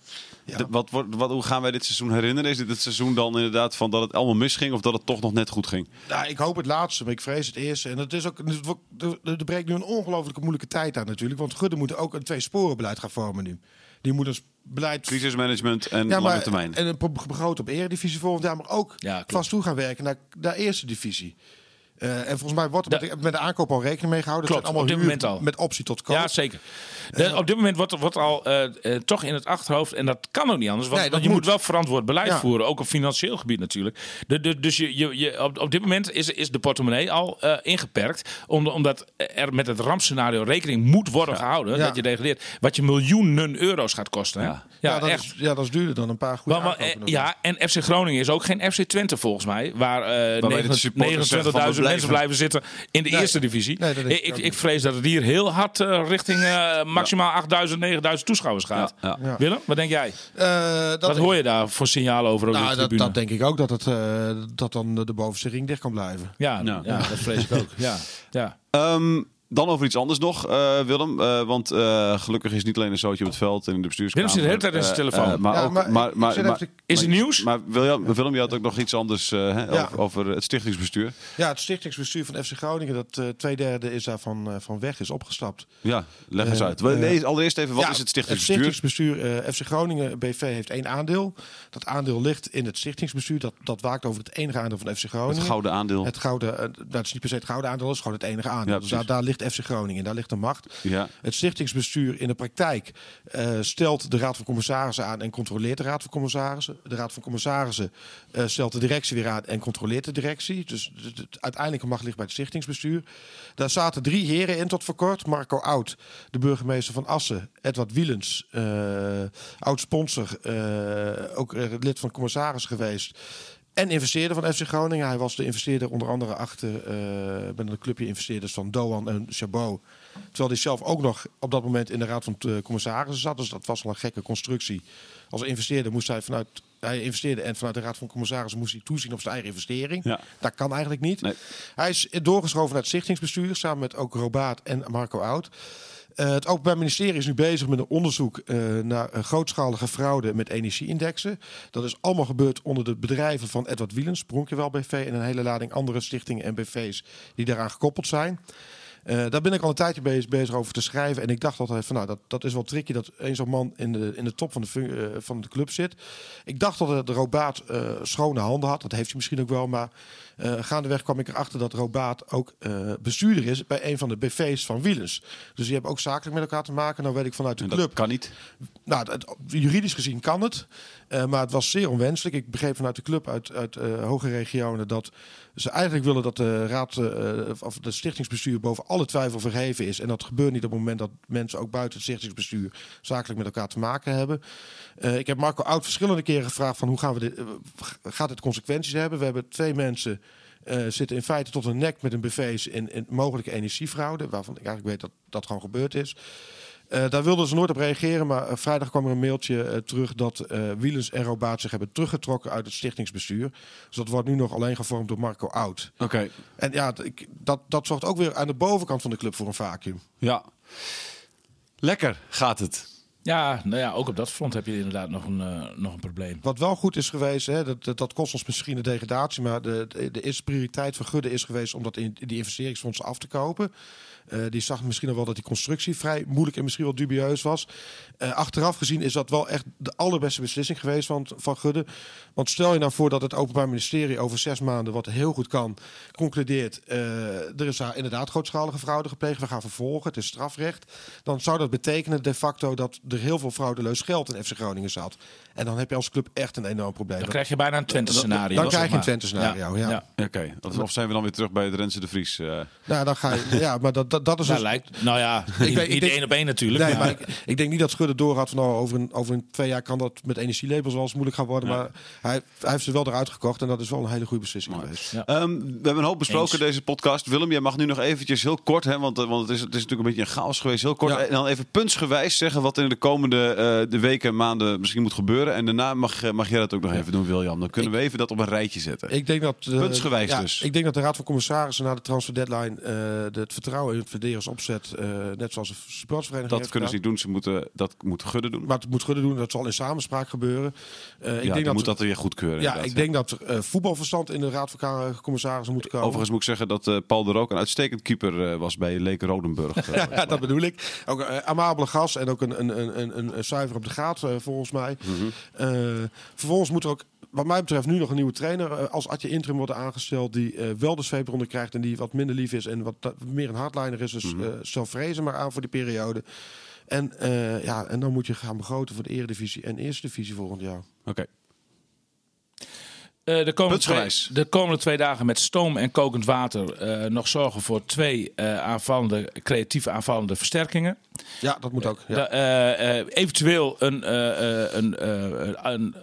De- wat, wordt- wat, hoe gaan wij dit seizoen herinneren? Is dit het seizoen dan inderdaad van dat het allemaal misging of dat het toch nog net goed ging? Nou, ik hoop het laatste, maar ik vrees het eerste. En het is ook, er, breekt nu een ongelooflijke moeilijke tijd aan natuurlijk. Want Gudde moet ook een twee-sporen-beleid gaan vormen nu. Die moet een beleid... Crisismanagement en Ja, lange maar, termijn. En een begroot op eredivisie volgend jaar, maar ook Ja, vast toe gaan werken naar, naar eerste divisie. Eh, en volgens mij wordt er met, de, met de aankoop al rekening mee gehouden. Klopt, zijn allemaal op dit moment al. Met optie tot koop. Ja, zeker. De- op dit moment wordt, wordt al eh, eh, toch in het achterhoofd, en dat kan ook niet anders, want, Nee, dat want je moet. moet. wel verantwoord beleid Ja. voeren, ook op financieel gebied natuurlijk. De, de- dus je, je, je, op, op dit moment is, is de portemonnee al eh, ingeperkt, om, omdat er met het rampscenario rekening moet worden gehouden, Ja. dat je degradeert, wat je miljoenen euro's gaat kosten. Ja. Ja, Ja, dat echt. Is, ja, dat is duurder dan een paar goede Maar, maar, eh, aankopen. ja, en FC Groningen is ook geen FC Twente volgens mij. Waar eh, we 29.000 mensen blijven. zitten in de Nee. eerste divisie. Nee, ik, ik vrees dat het hier heel hard eh, richting eh, maximaal 8.000, 9.000 toeschouwers gaat. Ja, ja. Ja. Willem, wat denk jij? Eh, dat wat hoor je daar voor signalen over op Nou, de dat, dat denk ik ook dat, het, eh, dat dan de bovenste ring dicht kan blijven. ja, Ja. ja. dat vrees ik ook. Ja, ja. Ehm, dan over iets anders nog, eh, Willem. Eh, want eh, gelukkig is niet alleen een zootje op het veld en in de bestuurskamer. Willem zit de hele tijd in zijn telefoon. maar Ja, ook, maar maar, te- Is er nieuws? Maar Willem, Willem, je had ook nog iets anders hè, Ja. over, over het stichtingsbestuur. Ja, het stichtingsbestuur van FC Groningen, dat twee derde is daarvan eh, van weg, is opgestapt. Ja, leg eens uit. Nee, allereerst even, wat Ja, is het stichtingsbestuur? Het stichtingsbestuur FC Groningen BV heeft één aandeel. Dat aandeel ligt in het stichtingsbestuur. Dat, dat waakt over het enige aandeel van FC Groningen. het gouden aandeel. Het gouden, eh, nou, het is niet per se het gouden aandeel, het is gewoon het enige aandeel. Ja, dus daar, daar ligt FC Groningen, daar ligt de macht. Ja. Het stichtingsbestuur in de praktijk eh, stelt de Raad van Commissarissen aan en controleert de Raad van Commissarissen. De Raad van Commissarissen eh, stelt de directie weer aan en controleert de directie. Dus de, de, uiteindelijke macht ligt bij het stichtingsbestuur. Daar zaten drie heren in tot voor kort. Marco Oud, de burgemeester van Assen. Edward Wielens, eh, oud-sponsor, ook lid van commissaris geweest. En investeerder van FC Groningen. Hij was de investeerder onder andere achter eh met een clubje investeerders van Doan en Chabot. Terwijl hij zelf ook nog op dat moment in de raad van de commissarissen zat. Dus dat was al een gekke constructie. Als investeerder moest hij vanuit hij investeerde en vanuit de raad van commissarissen moest hij toezien op zijn eigen investering. Ja. Dat kan eigenlijk niet. Nee. Hij is doorgeschoven naar het stichtingsbestuur samen met ook Robaat en Marco Oud. Eh, het Openbaar Ministerie is nu bezig met een onderzoek eh, naar eh, grootschalige fraude met energieindexen. Dat is allemaal gebeurd onder de bedrijven van Edward Wielens, Bronkwel BV en een hele lading andere stichtingen en BV's die daaraan gekoppeld zijn. Eh, daar ben ik al een tijdje bezig, bezig over te schrijven. En ik dacht altijd van nou, dat, dat is wel tricky dat een zo'n man in de, in de top van de, eh, van de club zit. Ik dacht dat de Robaat eh, schone handen had. Dat heeft hij misschien ook wel. Maar gaandeweg kwam ik erachter dat Robaat ook bestuurder is bij een van de BV's van Wielens. Dus die hebben ook zakelijk met elkaar te maken. Nou weet ik vanuit de En club. dat kan niet. Nou, het- juridisch gezien kan het. maar het was zeer onwenselijk. Ik begreep vanuit de club uit, uit eh, hoge regionen dat ze eigenlijk willen dat de raad eh, of de stichtingsbestuur boven alle twijfel verheven is. En dat gebeurt niet op het moment dat mensen ook buiten het stichtingsbestuur zakelijk met elkaar te maken hebben. Eh, ik heb Marco Oud verschillende keren gevraagd van hoe gaan we dit, eh, gaat het consequenties hebben? We hebben twee mensen zitten in feite tot een nek met een BV's in, in mogelijke energiefraude, waarvan ik eigenlijk weet dat dat gewoon gebeurd is. Eh, daar wilden ze nooit op reageren, maar eh, vrijdag kwam er een mailtje eh, terug dat Wielens en Robaat zich hebben teruggetrokken uit het stichtingsbestuur. Dus dat wordt nu nog alleen gevormd door Marco Oud. Oké. En ja, dat, dat zorgt ook weer aan de bovenkant van de club voor een vacuüm. Ja. Lekker gaat het. Ja, nou ja, ook op dat front heb je inderdaad nog een, eh, nog een probleem. Wat wel goed is geweest, hè, dat, dat, kost ons misschien een degradatie, maar de, de, de eerste prioriteit van Gudde is geweest om dat in die investeringsfondsen af te kopen. Eh, die zag misschien al wel dat die constructie vrij moeilijk en misschien wel dubieus was. Eh, achteraf gezien is dat wel echt de allerbeste beslissing geweest van, van Gudde. Want stel je nou voor dat het Openbaar Ministerie over zes maanden, wat heel goed kan, concludeert: er is daar inderdaad grootschalige fraude gepleegd, we gaan vervolgen, het is strafrecht. Dan zou dat betekenen de facto dat er heel veel fraudeleus geld in FC Groningen zat. En dan heb je als club echt een enorm probleem. Dan krijg je bijna een Twente-scenario. Dan krijg je een. Twente-scenario, ja. Oké. Of zijn we dan weer terug bij het Renze de Vries? eh? Nou, dan ga je. Ja, maar dat, dat, dat is Dat dus- lijkt, nou ja, weet- niet, ik niet denk- één op één natuurlijk. Nee, maar, maar ik, ik denk niet dat Schudde doorgaat van nou, over, een, over een twee jaar kan dat met energielabels wel eens moeilijk gaan worden. Maar hij, hij heeft ze wel eruit gekocht en dat is wel een hele goede beslissing geweest. Ja. Ehm, we hebben een hoop besproken Eens. deze podcast. Willem, jij mag nu nog eventjes heel kort, hè, want, eh, want het, is, het is natuurlijk een beetje een chaos geweest. Heel kort Ja. en dan even puntsgewijs zeggen wat in de komende eh, de weken en maanden misschien moet gebeuren. En daarna mag, eh, mag jij dat ook nog even doen, William. Dan kunnen we even dat op een rijtje zetten. Ik denk dat, eh, Puntsgewijs ja, dus. Ik denk dat de Raad van Commissarissen na de transfer deadline de- het vertrouwen in het verdedigers opzet. net zoals de supportersvereniging dat kunnen ze niet doen, ze moeten, dat moet Gudde doen. Maar het moet Gudde doen, dat zal in samenspraak gebeuren. Ik ja, denk dat moet dat weer goedkeuren. ja, ik denk dat er voetbalverstand in de Raad van Commissarissen moet komen. Overigens moet ik zeggen dat Paul de Rook een uitstekend keeper was bij Leek Rodenburg. Ja, dat bedoel ik. Ook uh, amabele gas en ook een, een, een, een, een zuiver op de gaat, eh, volgens mij. Eh, vervolgens moet er ook, wat mij betreft, nu nog een nieuwe trainer eh, als Adje Interim worden aangesteld. Die wel de zweepronde krijgt en die wat minder lief is en wat meer een hardliner is. Dus eh stel vrezen maar aan voor die periode. En, ja, en dan moet je gaan begroten voor de Eredivisie en Eerste Divisie volgend jaar. Oké. Eh, de, komende twee, de komende twee dagen met stoom en kokend water eh, nog zorgen voor twee eh, aanvallende, creatieve aanvallende versterkingen. Ja, dat moet ook. Ja. Da- eventueel een, een, een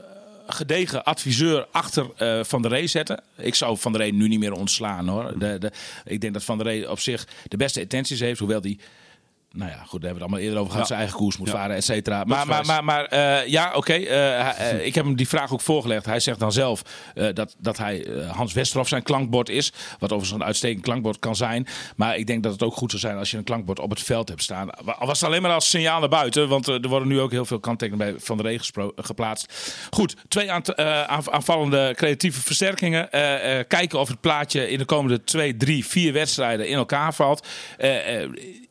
gedegen adviseur achter Van der Rey zetten. Ik zou Van der Rey nu niet meer ontslaan hoor. De, de, ik denk dat Van der Rey op zich de beste intenties heeft, hoewel die. Nou ja, goed, daar hebben we het allemaal eerder over gehad. Ja. Zijn eigen koers moet Ja. varen, et cetera. Maar, maar, maar, maar eh, ja, oké. eh, eh, ik heb hem die vraag ook voorgelegd. Hij zegt dan zelf dat, dat hij Hans Westerhof zijn klankbord is. Wat overigens een uitstekend klankbord kan zijn. Maar ik denk dat het ook goed zou zijn als je een klankbord op het veld hebt staan. Al was het alleen maar als signaal naar buiten. Want er worden nu ook heel veel kanttekeningen bij Van der Regen geplaatst. Goed, twee aanvallende creatieve versterkingen. Kijken of het plaatje in de komende twee, drie, vier wedstrijden in elkaar valt.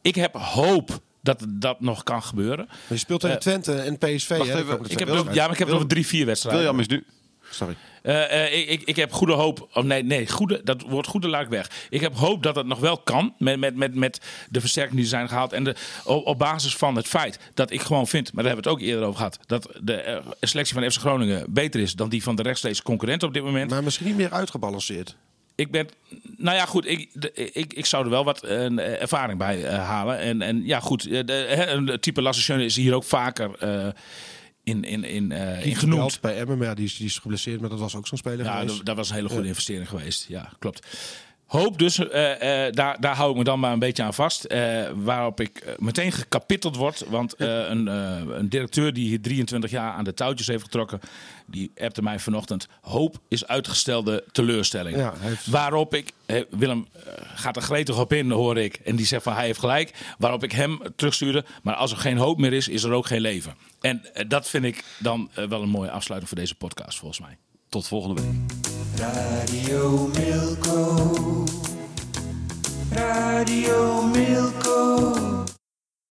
Ik heb hoop dat dat nog kan gebeuren. Maar je speelt tegen Eh, Twente en PSV. wacht hè, even. Ik heb ja, maar ik heb over drie, vier wedstrijden. William is nu. Sorry. Eh, eh, ik, ik, ik heb goede hoop. Oh, nee, nee goede, dat wordt goede luik weg. Ik heb hoop dat het nog wel kan. Met, met, met, met de versterkingen die zijn gehaald. En de, op, op basis van het feit dat ik gewoon vind. Maar daar hebben we het ook eerder over gehad. Dat de selectie van FC Groningen beter is dan die van de rechtstreeks concurrent op dit moment. Maar misschien niet meer uitgebalanceerd. Ik ben. Nou ja, goed. Ik, ik, ik zou er wel wat eh, ervaring bij eh, halen. En, en ja, goed. eh, de, type Lasse is hier ook vaker. eh, in, in, in, genoemd. bij Emmen, ja, die, is, die is geblesseerd. Maar dat was ook zo'n speler Ja, geweest. dat, dat was een hele goede investering geweest. Ja, klopt. Hoop dus, eh, eh, daar, daar hou ik me dan maar een beetje aan vast. eh, waarop ik meteen gekapitteld word. Want eh, een, eh, een directeur die hier 23 jaar aan de touwtjes heeft getrokken... die appte mij vanochtend... hoop is uitgestelde teleurstelling. Ja, hij heeft- Waarop ik... Willem gaat er gretig op in, hoor ik. En die zegt van hij heeft gelijk. Waarop ik hem terugstuurde... maar als er geen hoop meer is, is er ook geen leven. En dat vind ik dan wel een mooie afsluiting voor deze podcast, volgens mij. Tot volgende week. Radio Milko. Radio Milko.